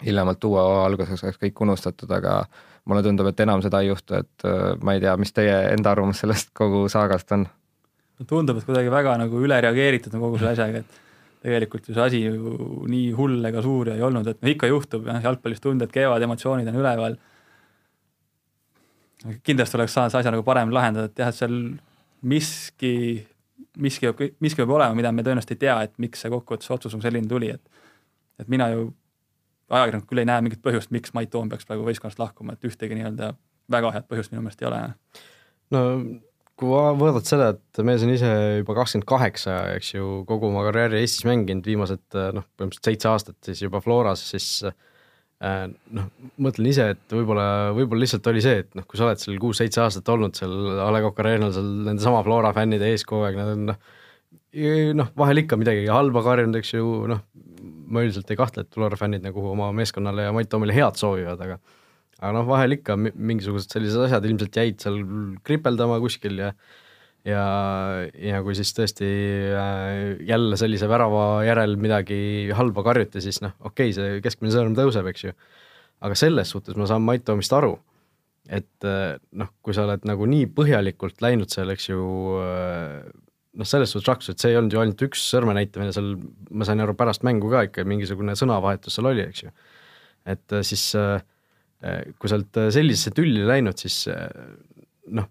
hiljemalt uue hooaja alguses oleks kõik unustatud, aga mulle tundub, et enam seda ei juhtu, et ma ei tea, mis teie enda arvamus sellest kogu saagast on? tundub, et kuidagi väga nagu üle reageeritud on kogu selle asjaga, et tegelikult ju see asi ju nii hull ega suur ei olnud, et noh, ikka juhtub jah, jalgpallis tunded käivad, emotsioonid on üleval kindlasti oleks saanud see asja nagu paremini lahendada, et jah, et seal miski, miski peab, miski peab olema, mida me tõenäoliselt ei tea, et miks see kokkuvõttes otsus on selline tuli, et et mina ju ajakirjanik küll ei näe mingit põhjust, miks Mait Toom peaks praegu võistkonnast lahkuma, et ühtegi nii-öelda väga head põhjust minu meelest ei ole. no kui vaadata seda, et mees on ise juba kakskümmend kaheksa, eks ju, kogu oma karjääri Eestis mänginud, viimased noh, põhimõtteliselt seitse aastat siis juba Floras, siis Äh, noh, mõtlen ise, et võib-olla, võib-olla lihtsalt oli see, et noh, kui sa oled seal kuus-seitse aastat olnud seal A Le Coq Arena'l seal nende sama Flora fännide ees kogu aeg, nad on noh, noh, vahel ikka midagi halba karjunud, eks ju, noh, ma üldiselt ei kahtle, et Flora fännid nagu oma meeskonnale ja Mait Toomile head soovivad, aga aga noh, vahel ikka mingisugused sellised asjad ilmselt jäid seal kripeldama kuskil ja ja, ja kui siis tõesti äh, jälle sellise värava järel midagi halba karjuti, siis noh, okei okay,, see keskmine sõrm tõuseb, eks ju. aga selles suhtes ma saan Mait Toomist aru, et äh, noh, kui sa oled nagu nii põhjalikult läinud seal, eks ju, äh, noh, selles suhtes raksus, et see ei olnud ju ainult üks sõrme näitamine seal, ma sain aru, pärast mängu ka ikka mingisugune sõnavahetus seal oli, eks ju. et siis kui sa oled sellisesse tülli läinud, siis noh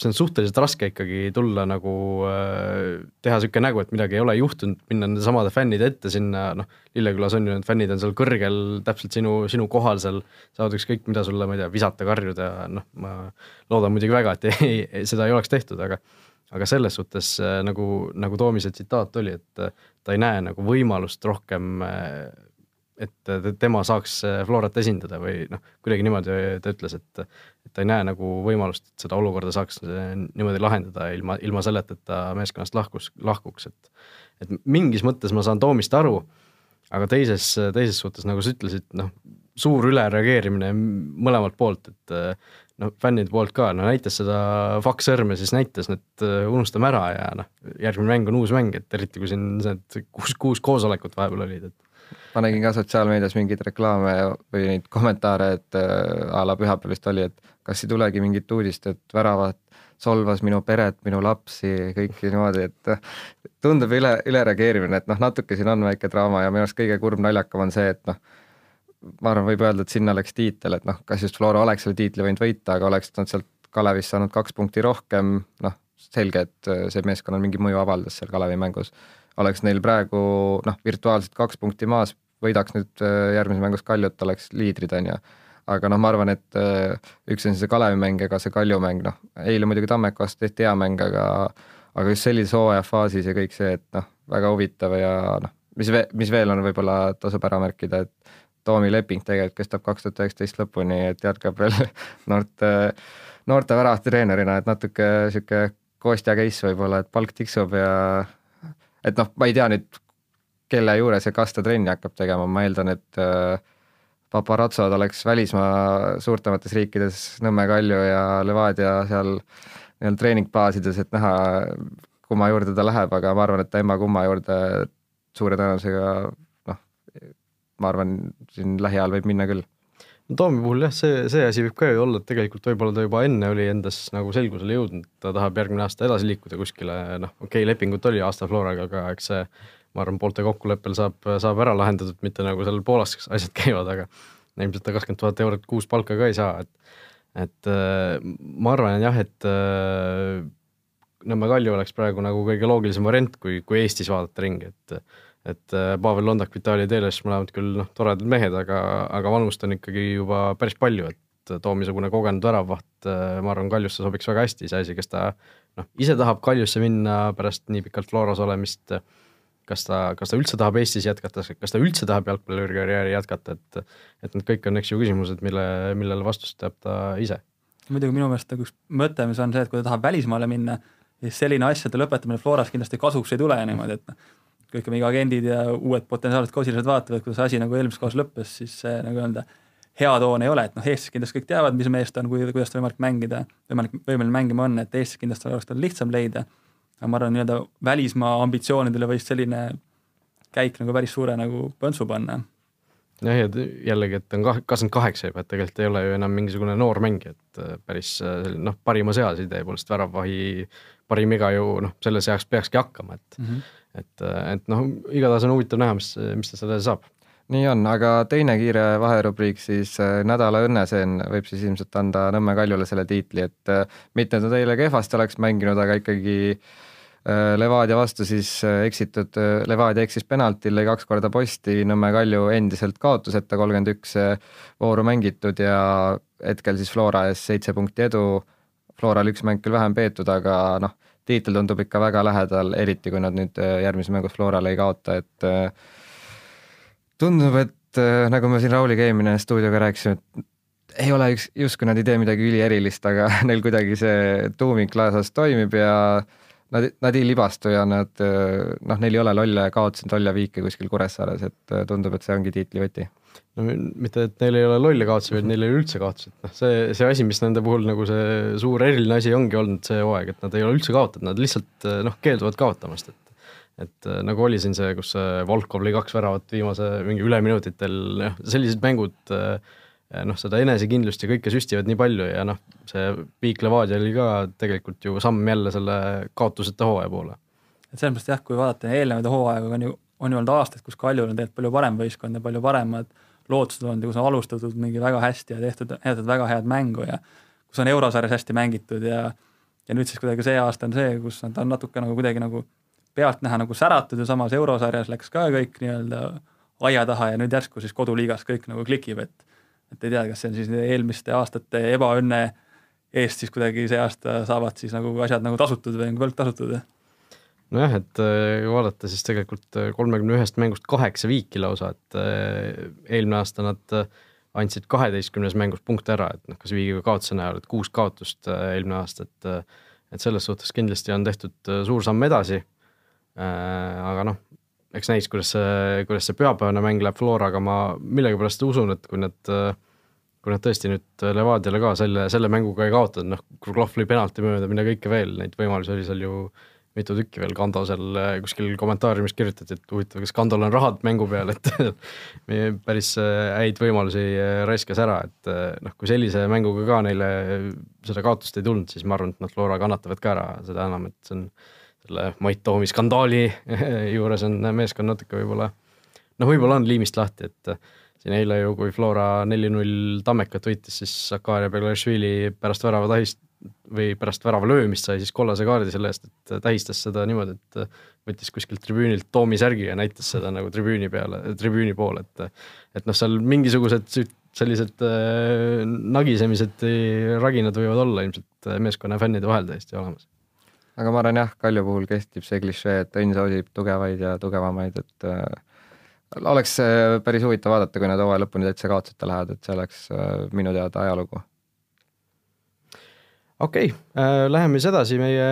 see on suhteliselt raske ikkagi tulla nagu äh, teha niisugune nägu, et midagi ei ole juhtunud, minna nende samade fännide ette sinna, noh, Lillekülas on ju need fännid on seal kõrgel, täpselt sinu, sinu kohal seal, saavad ükskõik mida sulle, ma ei tea, visata, karjuda noh, ma loodan muidugi väga, et ei, ei, seda ei oleks tehtud, aga aga selles suhtes äh, nagu, nagu Toomise tsitaat oli, et äh, ta ei näe nagu võimalust rohkem et tema saaks Florat esindada või noh, kuidagi niimoodi ta ütles, et et ta ei näe nagu võimalust, et seda olukorda saaks äh, niimoodi lahendada ilma, ilma selleta, et ta meeskonnast lahkus, lahkuks, et et mingis mõttes ma saan Toomist aru, aga teises, teises suhtes, nagu sa ütlesid, noh, suur ülereageerimine mõlemalt poolt, et noh, fännide poolt ka, no näitas seda fakksõrme, siis näitas, et unustame ära ja noh, järgmine mäng on uus mäng, et eriti kui siin need kuus, kuus koosolekut vahepeal olid, et ma nägin ka sotsiaalmeedias mingeid reklaame või neid kommentaare, et äh, a la pühapäeval vist oli, et kas ei tulegi mingit uudist, et väravat solvas minu peret, minu lapsi, kõiki niimoodi, et äh, tundub üle, ülereageerimine, et noh, natuke siin on väike draama ja minu arust kõige kurb naljakam on see, et noh, ma arvan, võib öelda, et sinna läks tiitel, et noh, kas just Flora oleks selle tiitli võinud võita, aga oleks nad sealt Kalevist saanud kaks punkti rohkem, noh, selge, et äh, see meeskonnal mingi mõju avaldas seal Kalevi mängus oleks neil praegu noh, virtuaalselt kaks punkti maas, võidaks nüüd äh, järgmises mängus Kaljut, oleks liidrid, on ju. aga noh, ma arvan, et äh, üks on see Kalevi mäng, ega see Kalju mäng, noh, eile muidugi Tammeka vastu tehti hea mäng, aga aga just sellises hooajafaasis ja kõik see, et noh, väga huvitav ja noh, mis mis veel on, võib-olla tasub ära märkida, et Toomi leping tegelikult kestab kaks tuhat üheksateist lõpuni, et jätkab veel noorte, noorte väravate treenerina, et natuke sihuke Kostja case võib-olla, et palk tiksub ja et noh, ma ei tea nüüd, kelle juures ja kas ta trenni hakkab tegema, ma eeldan, et äh, paparazzod oleks välismaa suurtemates riikides, Nõmme Kalju ja Levadia seal nii-öelda treeningbaasides, et näha, kumma juurde ta läheb, aga ma arvan, et ta emma-kumma juurde suure tõenäosusega noh, ma arvan, siin lähiajal võib minna küll Toomi puhul jah, see, see asi võib ka ju olla, et tegelikult võib-olla ta juba enne oli endas nagu selgusele jõudnud, ta tahab järgmine aasta edasi liikuda kuskile, noh, okei okay,, lepingut oli aasta Floraga, aga eks see ma arvan, poolte kokkuleppel saab, saab ära lahendatud, mitte nagu seal Poolas asjad käivad, aga ilmselt ta kakskümmend tuhat eurot kuus palka ka ei saa, et et äh, ma arvan jah, et äh, Nõmme Kalju oleks praegu nagu kõige loogilisem variant, kui, kui Eestis vaadata ringi, et et äh, Pavel Londak, Vitali Teles, mõlemad küll noh, toredad mehed, aga, aga vanust on ikkagi juba päris palju, et Toomi-sugune kogenud väravvaht, ma arvan, Kaljusse sobiks väga hästi, iseasi, kas ta noh, ise tahab Kaljusse minna pärast nii pikalt Floras olemist äh, kas ta, kas ta üldse tahab Eestis jätkata, kas ta üldse tahab jalgpallikarjääri jätkata, et et need kõik on, eks ju, küsimused, mille, millele vastust teab ta ise. muidugi minu meelest nagu üks mõte, mis on see, et kui ta tahab välismaale minna, siis selline asjade lõpetamine Floras kindlasti kasuks ei tule niimoodi, et noh, kõik mingi agendid ja uued potentsiaalsed kausiliselt vaatavad, kuidas asi nagu eelmises kohas lõppes, siis see nagu öelda hea toon ei ole, et noh, Eestis kindlasti kõik teavad, mis mees ta on, kui, kuidas ta võimalik mängida, võimalik, võimeline mängima on, et Eestis kindlasti oleks tal lihtsam leida aga ma arvan, nii-öelda välismaa ambitsioonidele võis selline käik nagu päris suure nagu põntsu panna. jah, ja jällegi, et on kah-, kakskümmend kaheksa juba, et tegelikult ei ole ju enam mingisugune noor mängija, et äh, päris äh, noh, parimas eas idee poolest väravvahi parim iga ju noh, selles eas peakski hakkama, et mm, -hmm. Et, äh, et noh, igatahes on huvitav näha, mis, mis ta selle saab nii on, aga teine kiire vaherubriik siis nädala õnneseen võib siis ilmselt anda Nõmme Kaljule selle tiitli, et mitte ta teile kehvasti oleks mänginud, aga ikkagi äh, Äh, Levadia vastu siis äh, eksitud, äh, Levadia eksis penaltil, lõi kaks korda posti, Nõmme Kalju endiselt kaotuseta, kolmkümmend üks vooru mängitud ja hetkel siis Flora ees seitse punkti edu. Floral üks mäng küll vähem peetud, aga noh, tiitel tundub ikka väga lähedal, eriti kui nad nüüd järgmises mängus Florale ei kaota, et tundub, et nagu me siin Rauliga eelmine stuudioga rääkisime, et ei ole üks, justkui nad ei tee midagi ülierilist, aga neil kuidagi see tuumik laasas toimib ja äh, nad, nad ei libastu ja nad noh, neil ei ole lolle kaotasid lolle viike kuskil Kuressaares, et tundub, et see ongi tiitlivõti. No mitte, et neil ei ole lolle kaotusi, vaid neil ei ole üldse kaotusi, et noh, see, see asi, mis nende puhul nagu see suur eriline asi ongi olnud see hooaeg, et nad ei ole üldse kaotanud, nad lihtsalt noh, keelduvad kaotamast, et et nagu oli siin see, kus Volkov lõi kaks väravat viimase mingi üleminutitel, noh, sellised mängud äh, noh, seda enesekindlust ja kõike süstivad nii palju ja noh, see Viik Levadia oli ka tegelikult ju samm jälle selle kaotuseta hooaja poole. et selles mõttes jah, kui vaadata eelnevaid hooaegu, on ju, on ju olnud aastaid, kus Kaljul on tegelikult palju parem võistkond ja palju paremad lootused olnud ja kus on alustatud mingi väga hästi ja tehtud, tehtud väga head mängu ja kus on eurosarjas hästi mängitud ja ja nüüd siis kuidagi see aasta on see, kus nad on natuke nagu kuidagi nagu pealtnäha nagu säratud ja samas eurosarjas läks ka kõik nii-öelda aia taha ja nüüd järsku siis koduliigas kõik nagu klikib, et et ei tea, kas see on siis eelmiste aastate ebaõnne eest siis kuidagi see aasta saavad siis nagu asjad nagu tasutud või on võlg tasutud? Nojah, et kui äh, vaadata, siis tegelikult äh, kolmekümne ühest mängust kaheksa viiki lausa, et äh, eelmine aasta nad andsid kaheteistkümnes mängus punkte ära, et noh, kas viigiga kaotuse näol, et kuus kaotust eelmine aasta, et et selles suhtes kindlasti on tehtud suur samm edasi. aga noh, eks näis, kuidas see, kuidas see pühapäevane mäng läheb Floraga, ma millegipärast usun, et kui nad, kui nad tõesti nüüd Levadiale ka selle, selle mänguga ei kaotanud, noh, Kruglov lõi penalti mööda, mida kõike veel, neid võimalusi oli seal ju mitu tükki veel, Kando seal kuskil kommentaariumis kirjutati, et huvitav, kas Kandol on rahad mängu peal, et päris häid võimalusi raiskas ära, et noh, kui sellise mänguga ka neile seda kaotust ei tulnud, siis ma arvan, et nad Flora kannatavad ka ära, seda enam, et see on selle Mait Toomi skandaali juures on meeskond natuke võib-olla, noh, võib-olla on liimist lahti, et siin eile ju, kui Flora neli-null Tammekat võitis, siis Sakaria Beglašvili pärast värava tahist- või pärast värava löömist sai siis kollase kaardi selle eest, et tähistas seda niimoodi, et võttis kuskilt tribüünilt Toomi särgi ja näitas seda nagu tribüüni peale, tribüüni poole, et et noh, seal mingisugused sellised äh, nagisemised, raginad võivad olla ilmselt meeskonna fännide vahel täiesti olemas aga ma arvan jah, Kalju puhul kehtib see klišee, et õnn soosib tugevaid ja tugevamaid, et äh, oleks äh, päris huvitav vaadata, kui nad hooaja lõpuni täitsa kaotuseta lähevad, et see oleks äh, minu teada ajalugu. Okei okay,, läheme siis edasi meie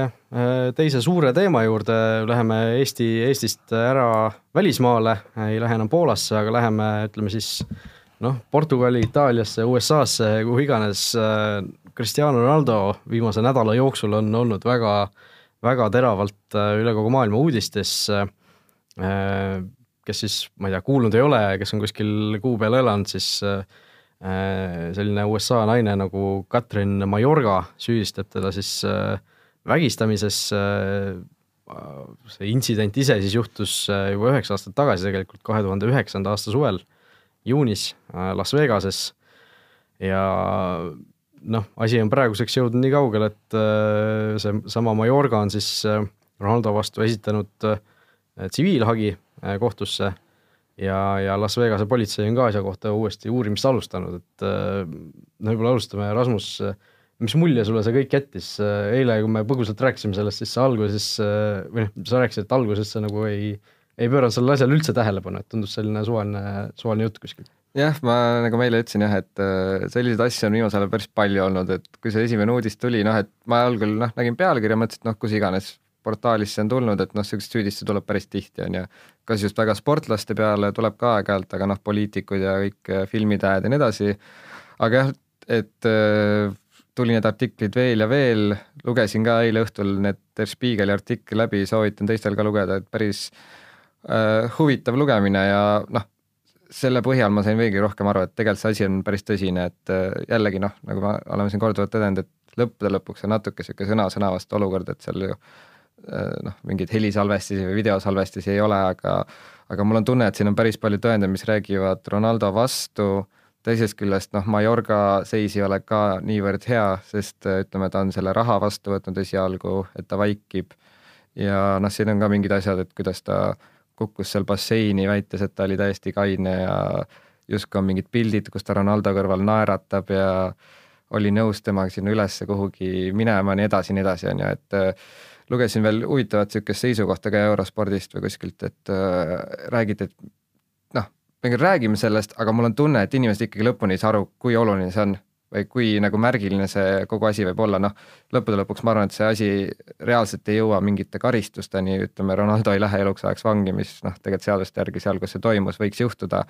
teise suure teema juurde, läheme Eesti, Eestist ära välismaale, ei lähe enam Poolasse, aga läheme, ütleme siis noh, Portugali, Itaaliasse, USA-sse, kuhu iganes. Cristiano Ronaldo viimase nädala jooksul on olnud väga, väga teravalt üle kogu maailma uudistes. Kes siis, ma ei tea, kuulnud ei ole, kes on kuskil kuu peal elanud, siis äh, selline USA naine nagu Katrin Majorga süüdistab teda siis äh, vägistamises. Äh, see intsident ise siis juhtus juba üheksa aastat tagasi tegelikult, kahe tuhande üheksanda aasta suvel, juunis Las Vegases. ja noh, asi on praeguseks jõudnud nii kaugele, et see sama Majorga on siis Ronaldo vastu esitanud tsiviilhagi Äh, kohtusse ja, ja Las Vegase politsei on ka asja kohta uuesti uurimist alustanud, et äh, no võib-olla alustame, Rasmus, mis mulje sulle see kõik jättis, eile, kui me põgusalt rääkisime sellest, siis sa alguses või noh, sa rääkisid, et alguses sa nagu ei, ei pööranud sellele asjale üldse tähelepanu, et tundus selline suvaline, suvaline jutt kuskil. Jah, ma nagu ma eile ütlesin jah, et äh, selliseid asju on viimasel ajal päris palju olnud, et kui see esimene uudis tuli, noh et ma algul noh, nägin pealkirja, mõtlesin, et noh, kus iganes portaalis see on tulnud, et noh, niisuguseid süüdistusi tuleb päris tihti, on ju. kas just väga sportlaste peale tuleb ka aeg-ajalt, aga noh, poliitikud ja kõik äh, filmitähed ja nii edasi, aga jah, et äh, tuli need artiklid veel ja veel, lugesin ka eile õhtul need Der Spiegeli artikli läbi, soovitan teistel ka lugeda, et päris äh, huvitav lugemine ja noh, selle põhjal ma sain veelgi rohkem aru, et tegelikult see asi on päris tõsine, et äh, jällegi noh, nagu me oleme siin korduvalt tõdenud, et lõppude lõpuks on natuke niisugune sõna-sõna vastu olukord, et seal ju noh, mingeid helisalvestisi või videosalvestisi ei ole, aga aga mul on tunne, et siin on päris palju tõendeid, mis räägivad Ronaldo vastu, teisest küljest noh, Mallorca seis ei ole ka niivõrd hea, sest äh, ütleme, ta on selle raha vastu võtnud esialgu, et ta vaikib. Ja noh, siin on ka mingid asjad, et kuidas ta kukkus seal basseini, väites, et ta oli täiesti kaine ja justkui on mingid pildid, kus ta Ronaldo kõrval naeratab ja oli nõus temaga sinna ülesse kuhugi minema nii edasi nii edasi, on ju, et äh, lugesin veel huvitavat niisugust seisukohta ka Eurospordist või kuskilt, et äh, räägiti, et noh, me küll räägime sellest, aga mul on tunne, et inimesed ikkagi lõpuni ei saa aru, kui oluline see on või kui nagu märgiline see kogu asi võib olla, noh, lõppude lõpuks ma arvan, et see asi reaalselt ei jõua mingite karistusteni, ütleme, Ronaldo ei lähe eluks ajaks vangi, mis noh, tegelikult seaduste järgi seal, kus see toimus, võiks juhtuda,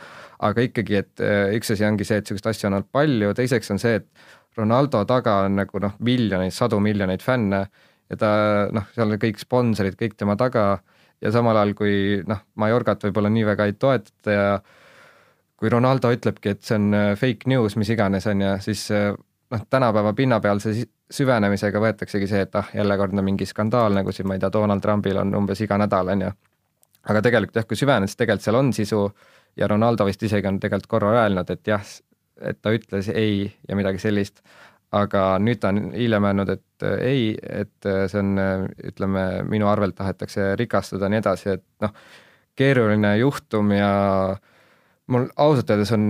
aga ikkagi, et äh, üks asi ongi see, et niisuguseid asju on olnud palju, teiseks on see, et Ronaldo taga on nagu noh, miljoneid, sadu miljoneid fänne ja ta noh, seal on kõik sponsorid, kõik tema taga ja samal ajal, kui noh, Mallorcat võib-olla nii väga ei toetata ja kui Ronaldo ütlebki, et see on äh, fake news, mis iganes, on ju, siis äh, noh, tänapäeva pinnapealse süvenemisega võetaksegi see, et ah, jällekordne mingi skandaal, nagu siin, ma ei tea, Donald Trumpil on umbes iga nädal, on ju. aga tegelikult jah, kui süveneda, siis tegelikult seal on sisu ja Ronaldo vist isegi on tegelikult korra öelnud, et jah, et ta ütles ei ja midagi sellist, aga nüüd ta on hiljem öelnud, et äh, ei, et äh, see on, äh, ütleme, minu arvelt tahetakse rikastada ja nii edasi, et noh, keeruline juhtum ja mul ausalt öeldes on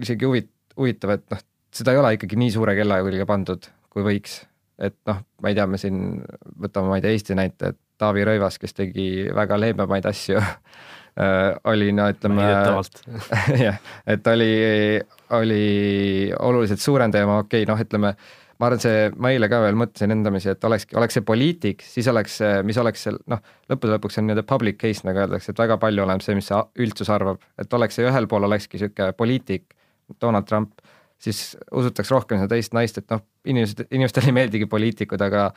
isegi huvit-, huvitav, et noh, seda ei ole ikkagi nii suure kella külge pandud, kui võiks. et noh, ma ei tea, me siin võtame, ma ei tea, Eesti näite, et Taavi Rõivas, kes tegi väga leebemaid asju oli no ütleme, jah, et oli, oli oluliselt suurem teema, okei okay,, noh, ütleme, ma arvan, see, ma eile ka veel mõtlesin endamisi, et olekski, oleks see poliitik, siis oleks, mis oleks seal noh, lõppude lõpuks on nii-öelda public case, nagu öeldakse, et väga palju oleneb see, mis see üldsus arvab, et oleks see ühel pool olekski niisugune poliitik, Donald Trump, siis usutaks rohkem seda teist naist, et noh, inimesed, inimestele ei meeldigi poliitikud, aga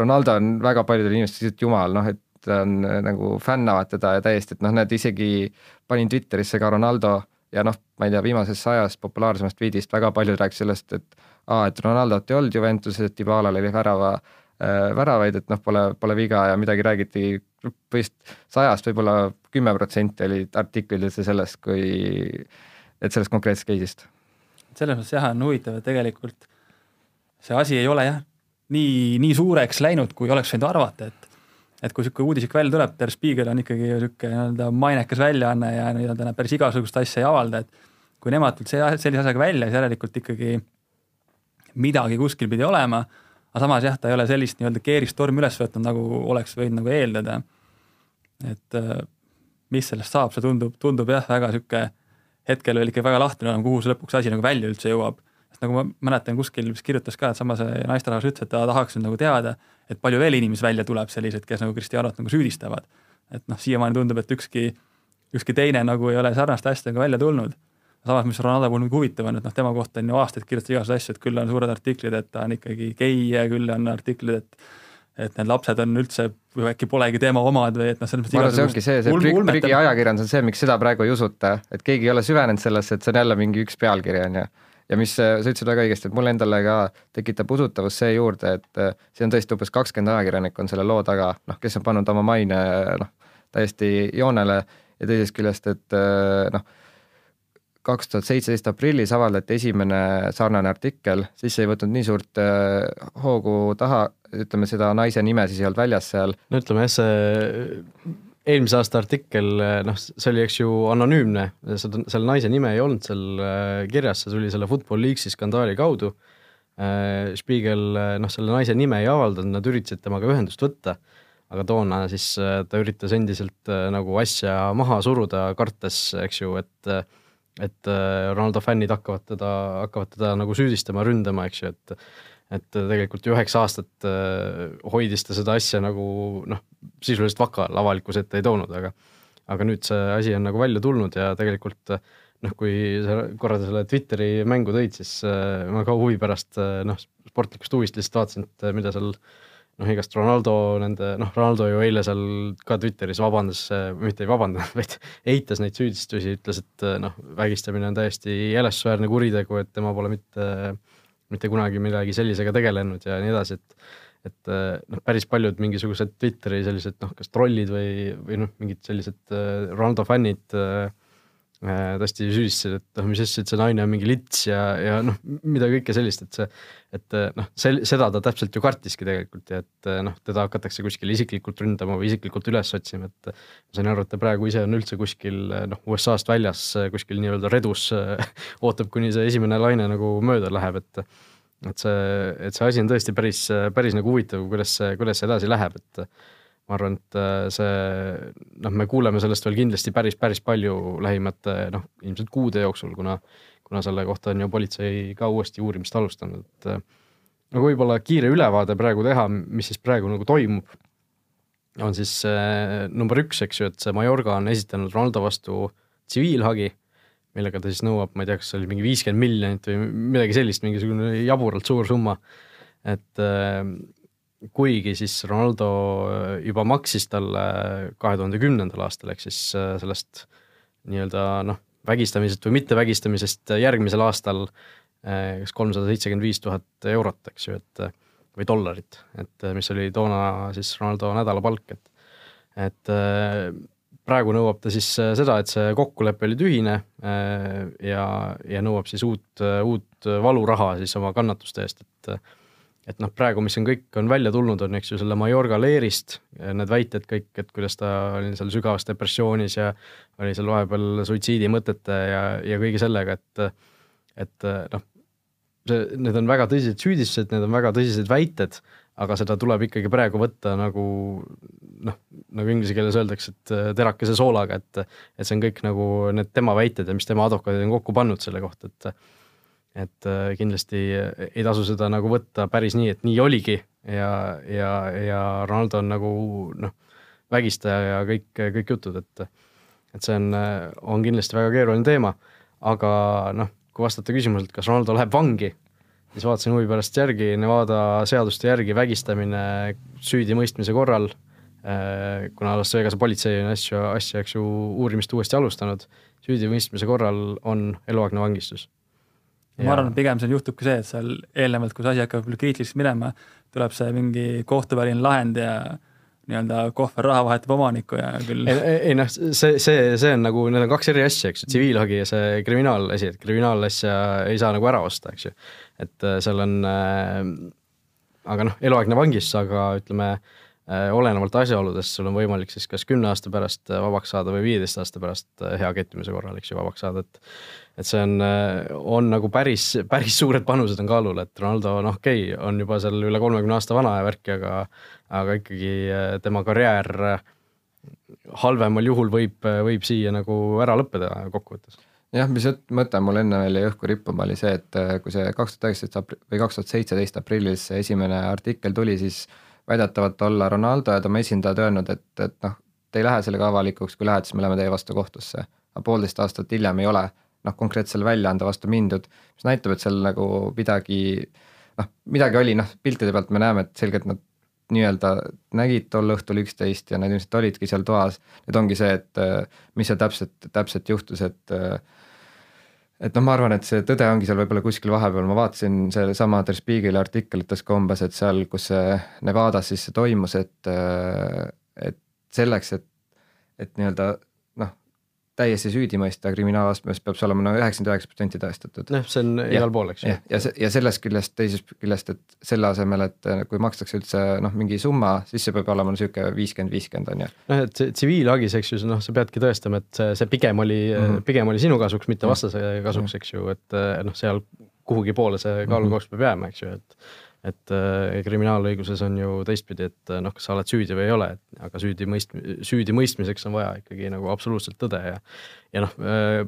Ronaldo on väga paljudele inimestele lihtsalt jumal, noh, et ta on nagu fännavad teda ja täiesti, et noh, näed isegi panin Twitterisse ka Ronaldo ja noh, ma ei tea, viimasest sajast populaarsemast tweetist väga paljud rääkisid sellest, et aa, et Ronaldot ei olnud Juventuses, et Dybalal oli värava äh,, väravaid, et noh, pole, pole viga ja midagi räägiti vist sajast võib-olla kümme protsenti olid artiklid üldse sellest, kui, et sellest konkreetsest case'ist. selles mõttes jah, on huvitav, et tegelikult see asi ei ole jah, nii, nii suureks läinud, kui oleks võinud arvata, et et kui niisugune uudisik välja tuleb, Der Spiegel on ikkagi niisugune nii-öelda mainekas väljaanne ja nii-öelda nad päris igasugust asja ei avalda, et kui nemad tulid sellise asjaga välja, siis järelikult ikkagi midagi kuskil pidi olema, aga samas jah, ta ei ole sellist nii-öelda keeristormi üles võtnud, nagu oleks võinud nagu eeldada. et äh, mis sellest saab, see tundub, tundub jah, väga niisugune hetkel veel ikka väga lahti olema, kuhu see lõpuks asi nagu välja üldse jõuab. sest nagu ma mäletan kuskil vist kirjutas ka, et sama see naisterahvas ütles, et ta tahaks nüüd nagu teada, et palju veel inimesi välja tuleb selliseid, kes nagu Cristianot nagu süüdistavad. et noh, siiamaani tundub, et ükski, ükski teine nagu ei ole sarnaste asjadega välja tulnud samas, mis Ronaldo puhul nagu huvitav on, et noh, tema kohta on ju aastaid kirjutatud igasuguseid asju, et küll on suured artiklid, et ta on ikkagi gei ja küll on artiklid, et et need lapsed on üldse või äkki polegi tema omad või et noh, selles mõttes ma arvan, see ongi see, see prügi ajakirjandus on see, miks seda praegu ei usuta, et keegi ei ole süvenenud sellesse, et see on jälle mingi üks pealkiri, on ju. Ja mis sa ütlesid väga õigesti, et mulle endale ka tekitab usutavust see juurde, et äh, see on tõesti umbes kakskümmend ajakirjanikku on selle loo taga, noh, kes on pannud oma maine noh, täiesti joonele ja teisest küljest, et äh, noh kaks tuhat seitseteist aprillis avaldati esimene sarnane artikkel, siis ei võtnud nii suurt äh, hoogu taha, ütleme seda naise nime siis ei olnud väljas seal. no ütleme jah, see eelmise aasta artikkel, noh, see oli, eks ju, anonüümne, seda, selle naise nime ei olnud seal äh, kirjas, see tuli selle Football League'i skandaali kaudu. Äh, Spiegel, noh, selle naise nime ei avaldanud, nad üritasid temaga ühendust võtta, aga toona siis ta üritas endiselt nagu asja maha suruda, kartes, eks ju, et et äh, Ronaldo fännid hakkavad teda, hakkavad teda nagu süüdistama, ründama, eks ju, et et tegelikult ju üheksa aastat äh, hoidis ta seda asja nagu noh, sisuliselt vaka all avalikkuse ette ei toonud, aga aga nüüd see asi on nagu välja tulnud ja tegelikult noh, kui sa korra selle Twitteri mängu tõid, siis äh, ma ka huvi pärast noh, sportlikust huvist lihtsalt vaatasin, et mida seal noh, igast Ronaldo nende, noh, Ronaldo ju eile seal ka Twitteris vabandas, mitte ei vabandanud, vaid eitas neid süüdistusi, ütles, et noh, vägistamine on täiesti jälestusväärne kuritegu, et tema pole mitte, mitte kunagi millegi sellisega tegelenud ja nii edasi, et et noh, päris paljud mingisugused Twitteri sellised noh, kas trollid või, või noh, mingid sellised Ronaldo fännid äh, Äh, tõesti süüdistasid, et noh, mis asja, et see naine on mingi lits ja, ja noh, mida kõike sellist, et see, et noh, see, seda ta täpselt ju kartiski tegelikult ja et noh, teda hakatakse kuskil isiklikult ründama või isiklikult üles otsima, et ma sain aru, et ta praegu ise on üldse kuskil noh, USA-st väljas kuskil nii-öelda redus ootab, kuni see esimene laine nagu mööda läheb, et et see, et see asi on tõesti päris, päris nagu huvitav, kuidas see, kuidas see edasi läheb, et ma arvan, et äh, see noh, me kuuleme sellest veel kindlasti päris, päris palju lähimate noh, ilmselt kuude jooksul, kuna, kuna selle kohta on ju politsei ka uuesti uurimist alustanud, et äh, nagu võib-olla kiire ülevaade praegu teha, mis siis praegu nagu toimub, on siis äh, number üks, eks ju, et see Majorga on esitanud Ronaldo vastu tsiviilhagi, millega ta siis nõuab, ma ei tea, kas see oli mingi viiskümmend miljonit või midagi sellist, mingisugune jaburalt suur summa. et äh, kuigi siis Ronaldo äh, juba maksis talle kahe tuhande kümnendal aastal, ehk siis äh, sellest nii-öelda noh, vägistamisest või mittevägistamisest järgmisel aastal äh, kas kolmsada seitsekümmend viis tuhat eurot, eks ju, et või dollarit, et mis oli toona siis Ronaldo nädalapalk, et et praegu nõuab ta siis seda, et see kokkulepe oli tühine ja, ja nõuab siis uut, uut valuraha siis oma kannatuste eest, et et noh, praegu, mis on kõik, on välja tulnud, on eks ju selle Mallorca leerist, need väited kõik, et kuidas ta oli seal sügavas depressioonis ja oli seal vahepeal suitsiidimõtete ja, ja kõige sellega, et et noh, see, need on väga tõsised süüdistused, need on väga tõsised väited, aga seda tuleb ikkagi praegu võtta nagu noh, nagu inglise keeles öeldakse, et terakese soolaga, et et see on kõik nagu need tema väited ja mis tema advokaadid on kokku pannud selle kohta, et et äh, kindlasti ei tasu seda nagu võtta päris nii, et nii oligi ja, ja, ja Ronaldo on nagu noh, vägistaja ja kõik, kõik jutud, et et see on, on kindlasti väga keeruline teema, aga noh, kui vastata küsimusele, et kas Ronaldo läheb vangi, siis vaatasin huvi pärast järgi, Nevada seaduste järgi vägistamine süüdimõistmise korral, äh, kuna Las Vegase politsei on asju, asja, eks ju, uurimist uuesti alustanud, süüdimõistmise korral on eluaegne vangistus ma arvan, et pigem seal juhtubki see, et seal eelnevalt, kui see asi hakkab kriitiliseks minema, tuleb see mingi kohtuväline lahend ja nii-öelda kohver raha vahetab omanikku ja küll. ei, ei noh, see, see, see on nagu, need on kaks eri asja, eks ju, tsiviilhagi ja see kriminaalasi, et kriminaalasja ei saa nagu ära osta, eks ju. et äh, seal on äh,, aga noh, eluaegne vangistus, aga ütleme äh,, olenevalt asjaoludest sul on võimalik siis kas kümne aasta pärast vabaks saada või viieteist aasta pärast äh, hea kettimise korral, eks ju, vabaks saada, et et see on, on nagu päris, päris suured panused on kaalul, et Ronaldo noh, okei okay,, on juba seal üle kolmekümne aasta vana ja värki, aga aga ikkagi tema karjäär halvemal juhul võib, võib siia nagu ära lõppeda kokkuvõttes. Jah, mis mõte mul enne jäi õhku rippuma, oli see, et äh, kui see kaks tuhat üheksateist või kaks tuhat seitseteist aprillis esimene artikkel tuli, siis väidetavalt olla Ronaldo ja tema esindajad öelnud, et, et noh, te ei lähe sellega avalikuks, kui lähete, siis me läheme teie vastu kohtusse. aga poolteist aastat hiljem ei ole noh, konkreetsele väljaande vastu mindud, mis näitab, et seal nagu midagi noh, midagi oli, noh piltide pealt me näeme, et selgelt nad nii-öelda nägid tol õhtul üksteist ja nad ilmselt olidki seal toas. nüüd ongi see, et mis seal täpselt, täpselt juhtus, et et noh, ma arvan, et see tõde ongi seal võib-olla kuskil vahepeal, ma vaatasin seesama Der Spiegeli artikkel ütles ka umbes, et seal, kus see Nevadas siis see toimus, et et selleks, et, et nii-öelda täiesti süüdi mõista kriminaalastmes peab see olema no üheksakümmend üheksa protsenti tõestatud. noh, see on igal pool, eks ju. ja see, ja sellest küljest, teisest küljest, et selle asemel, et kui makstakse üldse noh, mingi summa, siis see peab olema niisugune viiskümmend, viiskümmend on ju. noh, et tsiviilhagis, eks ju, noh, sa peadki tõestama, et see, see pigem oli mm, -hmm. pigem oli sinu kasuks, mitte mhm. vastase kasuks, eks ju, et äh, noh, seal kuhugi poole see kaalukoht mm -hmm. peab jääma, eks ju, et et äh, kriminaalõiguses on ju teistpidi, et äh, noh, kas sa oled süüdi või ei ole, aga süüdi mõist-, süüdi mõistmiseks on vaja ikkagi nagu absoluutselt tõde ja ja noh äh,,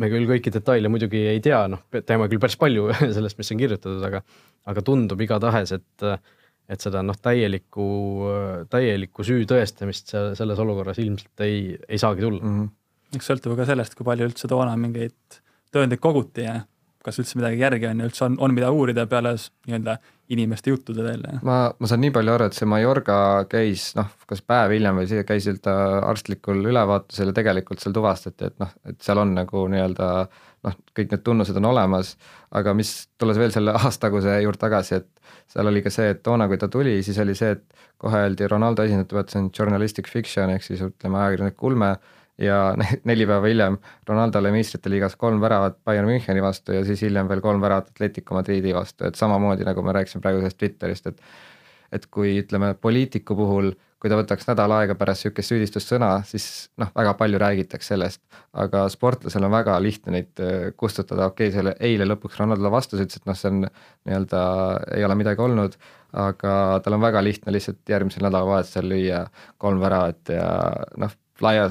me küll kõiki detaile muidugi ei tea, noh, teame küll päris palju sellest, mis on kirjutatud, aga aga tundub igatahes, et et seda noh, täielikku, täielikku süü tõestamist selles olukorras ilmselt ei, ei saagi tulla mm. -hmm. eks sõltub ka sellest, kui palju üldse toona mingeid tõendeid koguti ja kas üldse midagi järgi on ja üldse on, on mida uurida peale nii-öelda inimeste juttude veel. ma, ma saan nii palju aru, et see Mallorca käis noh, kas päev hiljem või siia käisil ta arstlikul ülevaatusel ja tegelikult seal tuvastati, et noh, et seal on nagu nii-öelda noh, kõik need tunnused on olemas, aga mis, tulles veel selle aastataguse juurde tagasi, et seal oli ka see, et toona, kui ta tuli, siis oli see, et kohe öeldi Ronaldo esindajate poolt, see on journalistic fiction ehk siis ütleme, ajakirjanduslik ulme ja neli päeva hiljem Ronaldole meistrite liigas kolm väravat Bayern Müncheni vastu ja siis hiljem veel kolm väravat Atletico Madridi vastu, et samamoodi nagu me rääkisime praegu sellest Twitterist, et et kui ütleme, poliitiku puhul, kui ta võtaks nädal aega pärast niisugust süüdistussõna, siis noh, väga palju räägitakse sellest, aga sportlasel on väga lihtne neid äh, kustutada, okei okay,, selle eile lõpuks Ronaldo vastus ütles, et noh, see on nii-öelda, ei ole midagi olnud, aga tal on väga lihtne lihtsalt järgmisel nädalavahetusel lüüa kolm väravat ja noh, laia,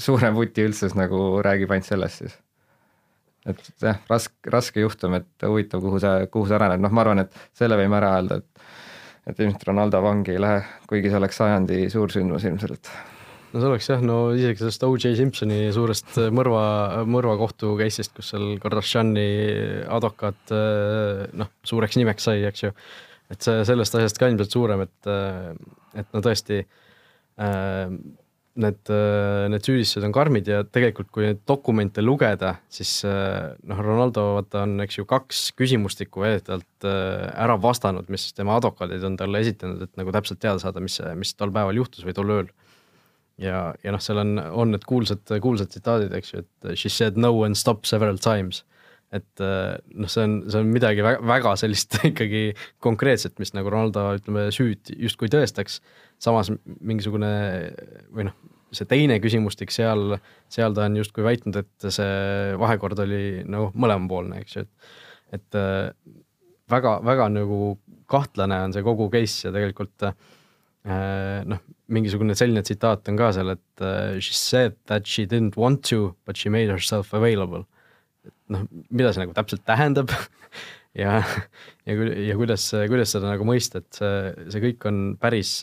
suurem vuti üldsus nagu räägib ainult sellest siis. et jah, raske, raske juhtum, et huvitav, kuhu see, kuhu see areneb, noh, ma arvan, et selle võime ära öelda, et et ilmselt Ronaldo vangi ei lähe, kuigi see oleks sajandi suursündmus ilmselt no see oleks jah, no isegi sellest O.J. Simpsoni suurest mõrva, mõrvakohtu case'ist, kus seal Kardashiani advokaat noh, suureks nimeks sai, eks ju. et see sellest asjast ka ilmselt suurem, et, et no tõesti äh, need, äh, need süüdistused on karmid ja tegelikult, kui neid dokumente lugeda, siis äh, noh, Ronaldo vaata on, eks ju, kaks küsimustikku väidetavalt äh, ära vastanud, mis tema advokaadid on talle esitanud, et nagu täpselt teada saada, mis, mis tol päeval juhtus või tol ööl. ja, ja noh, seal on, on need kuulsad, kuulsad tsitaadid, eks ju, et she said no and stop several times et noh, see on, see on midagi väga, väga sellist ikkagi konkreetset, mis nagu Ronaldo ütleme süüd justkui tõestaks samas mingisugune või noh, see teine küsimustik seal, seal ta on justkui väitnud, et see vahekord oli nagu mõlemapoolne, eks ju, et, et äh, väga, väga nagu kahtlane on see kogu case ja tegelikult äh, noh, mingisugune selline tsitaat on ka seal, et she said that she didn't want to, but she made herself available. Et noh, mida see nagu täpselt tähendab ja, ja, ja kuidas, kuidas seda nagu mõista, et see, see kõik on päris,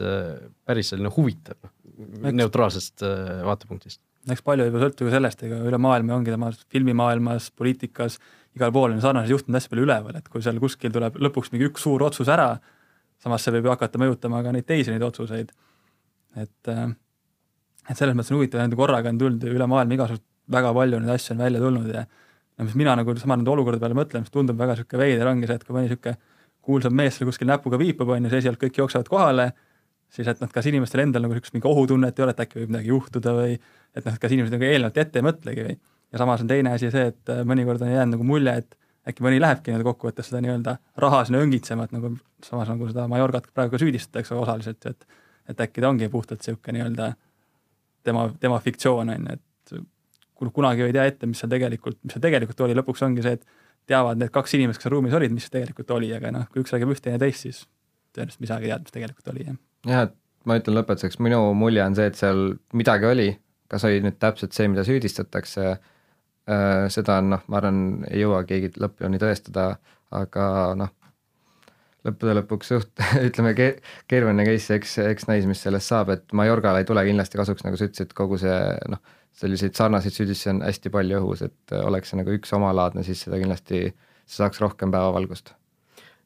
päris selline huvitav eks, neutraalsest äh, vaatepunktist. eks palju juba sõltub ju sellest, ega üle maailma ongi tema filmimaailmas, poliitikas, igal pool on sarnased juhtumid hästi palju üleval, et kui seal kuskil tuleb lõpuks mingi üks suur otsus ära, samas see võib ju hakata mõjutama ka neid teisi neid otsuseid. et, äh, et selles mõttes on huvitav, nende korraga on tulnud üle maailma igasugust, väga palju neid asju on välja tulnud ja mis mina nagu sama nende olukordade peale mõtlen, mis tundub väga niisugune veider, ongi see, et kui mõni niisugune kuulsam mees seal kuskil näpuga viipab, on ju, siis esialgu kõik jooksevad kohale, siis et noh, kas inimestel endal nagu niisugust mingi ohutunnet ei ole, et äkki võib midagi juhtuda või et noh, kas inimesed nagu eelnevalt ette ei mõtlegi või. ja samas on teine asi see, et äh, mõnikord on jäänud nagu mulje, et äkki mõni lähebki nii-öelda kokkuvõttes seda nii-öelda raha sinna õngitsema, et nagu samas nagu seda Majorgat praegu ka süüdistatakse osaliselt ju, et et äkki ta ongi puhtalt niisugune nii-öelda tema, tema fiktsioon on ju, et kunagi ei tea ette, mis seal tegelikult, mis seal tegelikult oli, lõpuks ongi see, et teavad need kaks inimest, kes seal ruumis olid, mis tegelikult oli, aga noh, kui üks räägib üht, teine teist, siis tõenäoliselt midagi ei teadnud, mis tegelikult oli, jah. jah, et ma ütlen lõpetuseks, minu mulje on see, et seal midagi oli, kas oli nüüd täpselt see, mida süüdistatakse, seda on noh, ma arvan, ei jõua keegi lõpuni tõestada, aga noh, lõppude lõpuks suht ütleme ke, keeruline case, eks, eks näis, mis sellest saab, et Mallorcale ei tule kindlasti kasuks, nagu sa ütlesid, kogu see noh, selliseid sarnaseid süüdistusi on hästi palju õhus, et oleks see nagu üks omalaadne, siis seda kindlasti, see saaks rohkem päevavalgust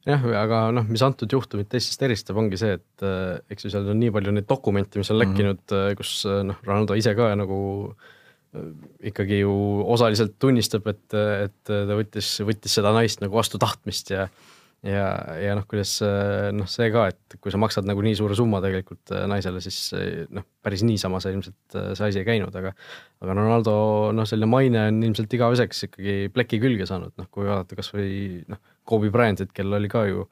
jah, aga noh, mis antud juhtumit teistest eristab, ongi see, et äh, eks ju seal on nii palju neid dokumente, mis on mhm. lekkinud mm, -hmm. kus äh, noh, Ronaldo ise ka nagu äh, ikkagi ju osaliselt tunnistab, et, et ta võttis, võttis seda naist nagu vastu tahtmist ja ja, ja noh, kuidas noh, see ka, et kui sa maksad nagu nii suure summa tegelikult naisele, siis noh, päris niisama see ilmselt see asi ei käinud, aga aga Ronaldo noh, selline maine on ilmselt igaveseks ikkagi pleki külge saanud, noh kui vaadata kasvõi noh, Kobe Bryantit, kellel oli ka ju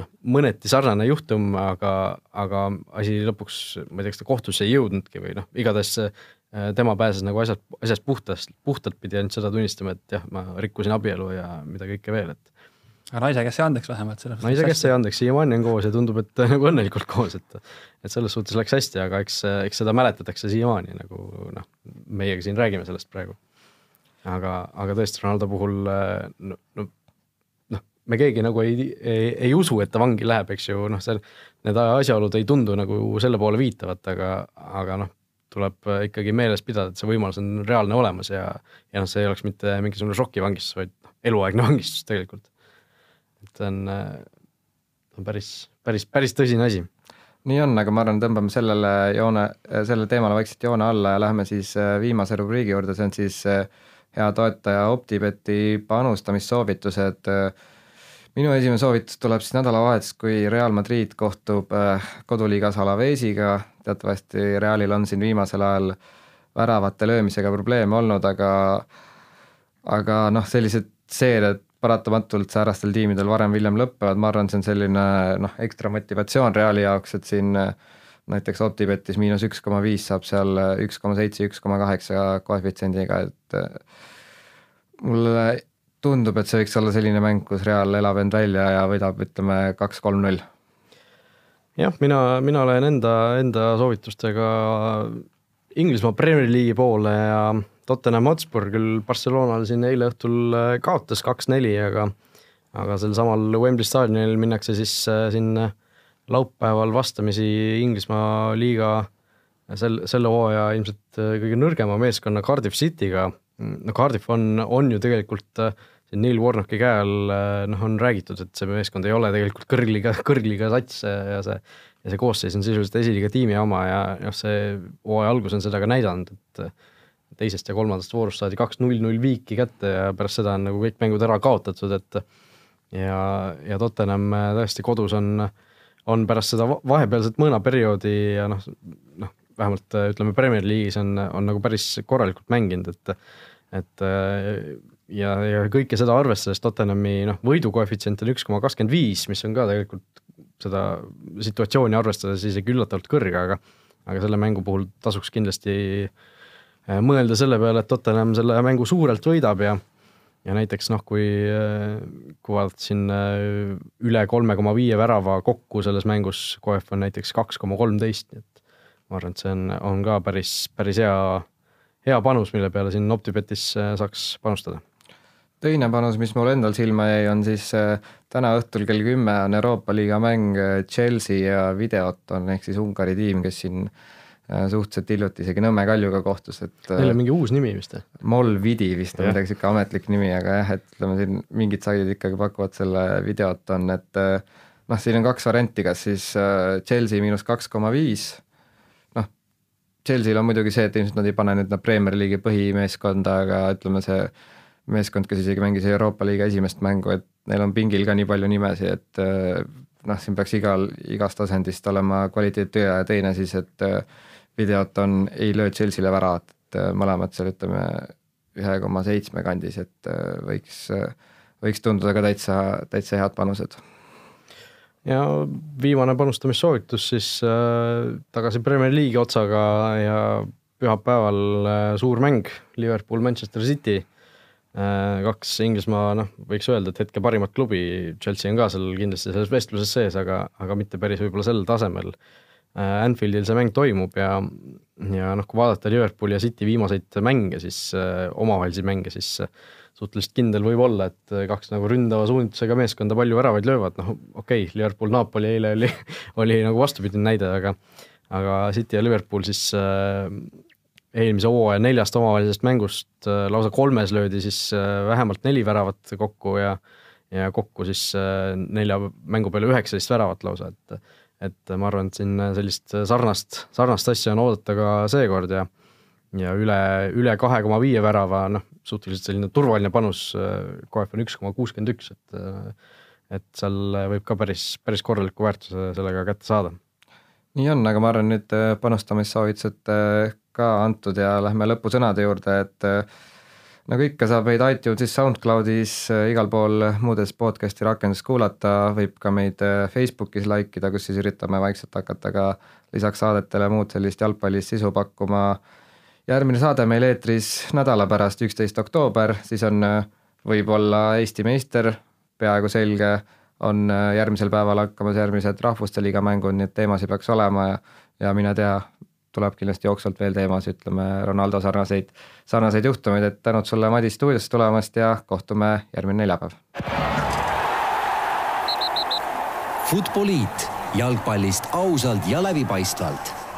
noh, mõneti sarnane juhtum, aga, aga asi lõpuks, ma ei tea, kas ta kohtusse ei jõudnudki või noh, igatahes tema pääses nagu asjad, asjast puhtast, puhtalt pidi ainult seda tunnistama, et jah, ma rikkusin abielu ja mida kõike veel, et aga naise käest sai andeks vähemalt naise käest sai andeks, siiamaani on koos ja tundub, et nagu õnnelikult koos, et et selles suhtes läks hästi, aga eks, eks seda mäletatakse siiamaani nagu noh, meiegi siin räägime sellest praegu. aga, aga tõesti, Ronaldo puhul no, no noh, me keegi nagu ei, ei, ei usu, et ta vangi läheb, eks ju, noh, seal need asjaolud ei tundu nagu selle poole viitavat, aga, aga noh, tuleb ikkagi meeles pidada, et see võimalus on reaalne olemas ja ja noh, see ei oleks mitte mingisugune šokivangistus, vaid eluaegne vangistus tegelikult see on, on päris, päris, päris tõsine asi. nii on, aga ma arvan, tõmbame sellele joone, sellele teemale vaikselt joone alla ja lähme siis äh, viimase rubriigi juurde, see on siis äh, hea toetaja OpTibeti panustamissoovitused. minu esimene soovitus tuleb siis nädalavahetusest, kui Real Madrid kohtub äh, koduliigas Alavesiga, teatavasti Realil on siin viimasel ajal väravate löömisega probleeme olnud, aga aga noh, sellised seeriad paratamatult säärastel tiimidel varem või hiljem lõpevad, ma arvan, see on selline noh, ekstra motivatsioon Reali jaoks, et siin äh, näiteks Optibetis miinus üks koma viis saab seal äh, üks koma seitse, üks koma kaheksa koefitsiendiga, et äh, mulle tundub, et see võiks olla selline mäng, kus Real elab end välja ja võidab, ütleme, kaks-kolm-null. jah, mina, mina lähen enda, enda soovitustega Inglismaa Premier League'i poole ja Tottenham Hotspur küll Barcelonal siin eile õhtul äh, kaotas kaks-neli, aga aga sel samal Wembley staadionil minnakse siis äh, siin laupäeval vastamisi Inglismaa liiga sel, selle hooaja ilmselt äh, kõige nõrgema meeskonna Cardiff City'ga. no Cardiff on, on ju tegelikult Neil Warnocki käe all noh, on räägitud, et see meeskond ei ole tegelikult kõrgliga, kõrgliga sats ja see ja see koosseis on sisuliselt esiliiga tiimi oma ja noh, see hooaja algus on seda ka näidanud, et teisest ja kolmandast voorust saadi kaks null null viiki kätte ja pärast seda on nagu kõik mängud ära kaotatud, et ja, ja Tottenham äh, tõesti kodus on, on pärast seda vahepealset mõõnaperioodi ja noh, noh, vähemalt äh, ütleme, Premier League'is on, on nagu päris korralikult mänginud, et et äh, ja, ja kõike seda arvestades Tottenhami noh, võidukoefitsient on üks koma kakskümmend viis, mis on ka tegelikult seda situatsiooni arvestades isegi üllatavalt kõrge, aga aga selle mängu puhul tasuks kindlasti Äh, mõelda selle peale, et Tottenham selle mängu suurelt võidab ja ja näiteks noh, kui, äh, kui vaadata siin äh, üle kolme koma viie värava kokku selles mängus, KF on näiteks kaks koma kolmteist, nii et ma arvan, et see on, on ka päris, päris hea, hea panus, mille peale siin OpTibetis saaks panustada. teine panus, mis mul endal silma jäi, on siis täna õhtul kell kümme on Euroopa liiga mäng Chelsea ja Videoton ehk siis Ungari tiim, kes siin äh, Äh, suhteliselt hiljuti isegi Nõmme Kaljuga kohtus, et Neil on äh, mingi uus nimi vist või? Molvidi vist on midagi niisugune ametlik nimi, aga jah, et ütleme siin mingid saidid ikkagi pakuvad selle videot, on, et äh, noh, siin on kaks varianti, kas siis Chelsea miinus kaks koma viis, noh, Chelsea'l on muidugi see, et ilmselt nad ei pane nüüd nad Premier League'i põhimeeskonda, aga ütleme, see meeskond, kes isegi mängis Euroopa liiga esimest mängu, et neil on pingil ka nii palju nimesid, et noh, siin peaks igal, igast asendist olema kvaliteet üle ja teine siis, et videot on, ei löö Chelsea'le väravat, et äh, mõlemad seal ütleme ühe koma seitsme kandis, et äh, võiks, äh, võiks tunduda ka täitsa, täitsa head panused. ja viimane panustamissoovitus siis äh, tagasi Premier League'i otsaga ja pühapäeval äh, suur mäng, Liverpool, Manchester City äh,. kaks Inglismaa, noh, võiks öelda, et hetke parimat klubi, Chelsea on ka seal kindlasti selles vestluses sees, aga, aga mitte päris võib-olla sel tasemel Anfieldil see mäng toimub ja, ja noh, kui vaadata Liverpooli ja City viimaseid mänge, siis omavahelisi mänge, siis suhteliselt kindel võib olla, et kaks nagu ründava suunitlusega meeskonda palju väravaid löövad, noh okei okay,, Liverpool-Napoli eile oli, oli nagu vastupidine näide, aga aga City ja Liverpool siis äh, eelmise hooaja neljast omavahelisest mängust äh, lausa kolmes löödi siis äh, vähemalt neli väravat kokku ja ja kokku siis äh, nelja mängu peale üheksateist väravat lausa, et et ma arvan, et siin sellist sarnast, sarnast asja on oodata ka seekord ja ja üle, üle kahe koma viie värava, noh, suhteliselt selline turvaline panus, KF on üks koma kuuskümmend üks, et et seal võib ka päris, päris korraliku väärtuse sellega kätte saada. nii on, aga ma arvan, nüüd panustamissoovitused ka antud ja lähme lõpusõnade juurde, et nagu ikka, saab meid iTunesis, SoundCloudis, igal pool muudes podcast'i rakendustes kuulata, võib ka meid Facebookis like ida, kus siis üritame vaikselt hakata ka lisaks saadetele muud sellist jalgpallist sisu pakkuma. Järgmine saade meil eetris nädala pärast, üksteist oktoober, siis on võib-olla Eesti meister, peaaegu selge, on järgmisel päeval hakkamas järgmised Rahvuste Liiga mängud, nii et teemasid peaks olema ja, ja mine tea, tuleb kindlasti jooksvalt veel teemas, ütleme Ronaldo sarnaseid, sarnaseid juhtumeid, et tänud sulle, Madis, stuudiosse tulemast ja kohtume järgmine neljapäev. Futboliit jalgpallist ausalt ja läbipaistvalt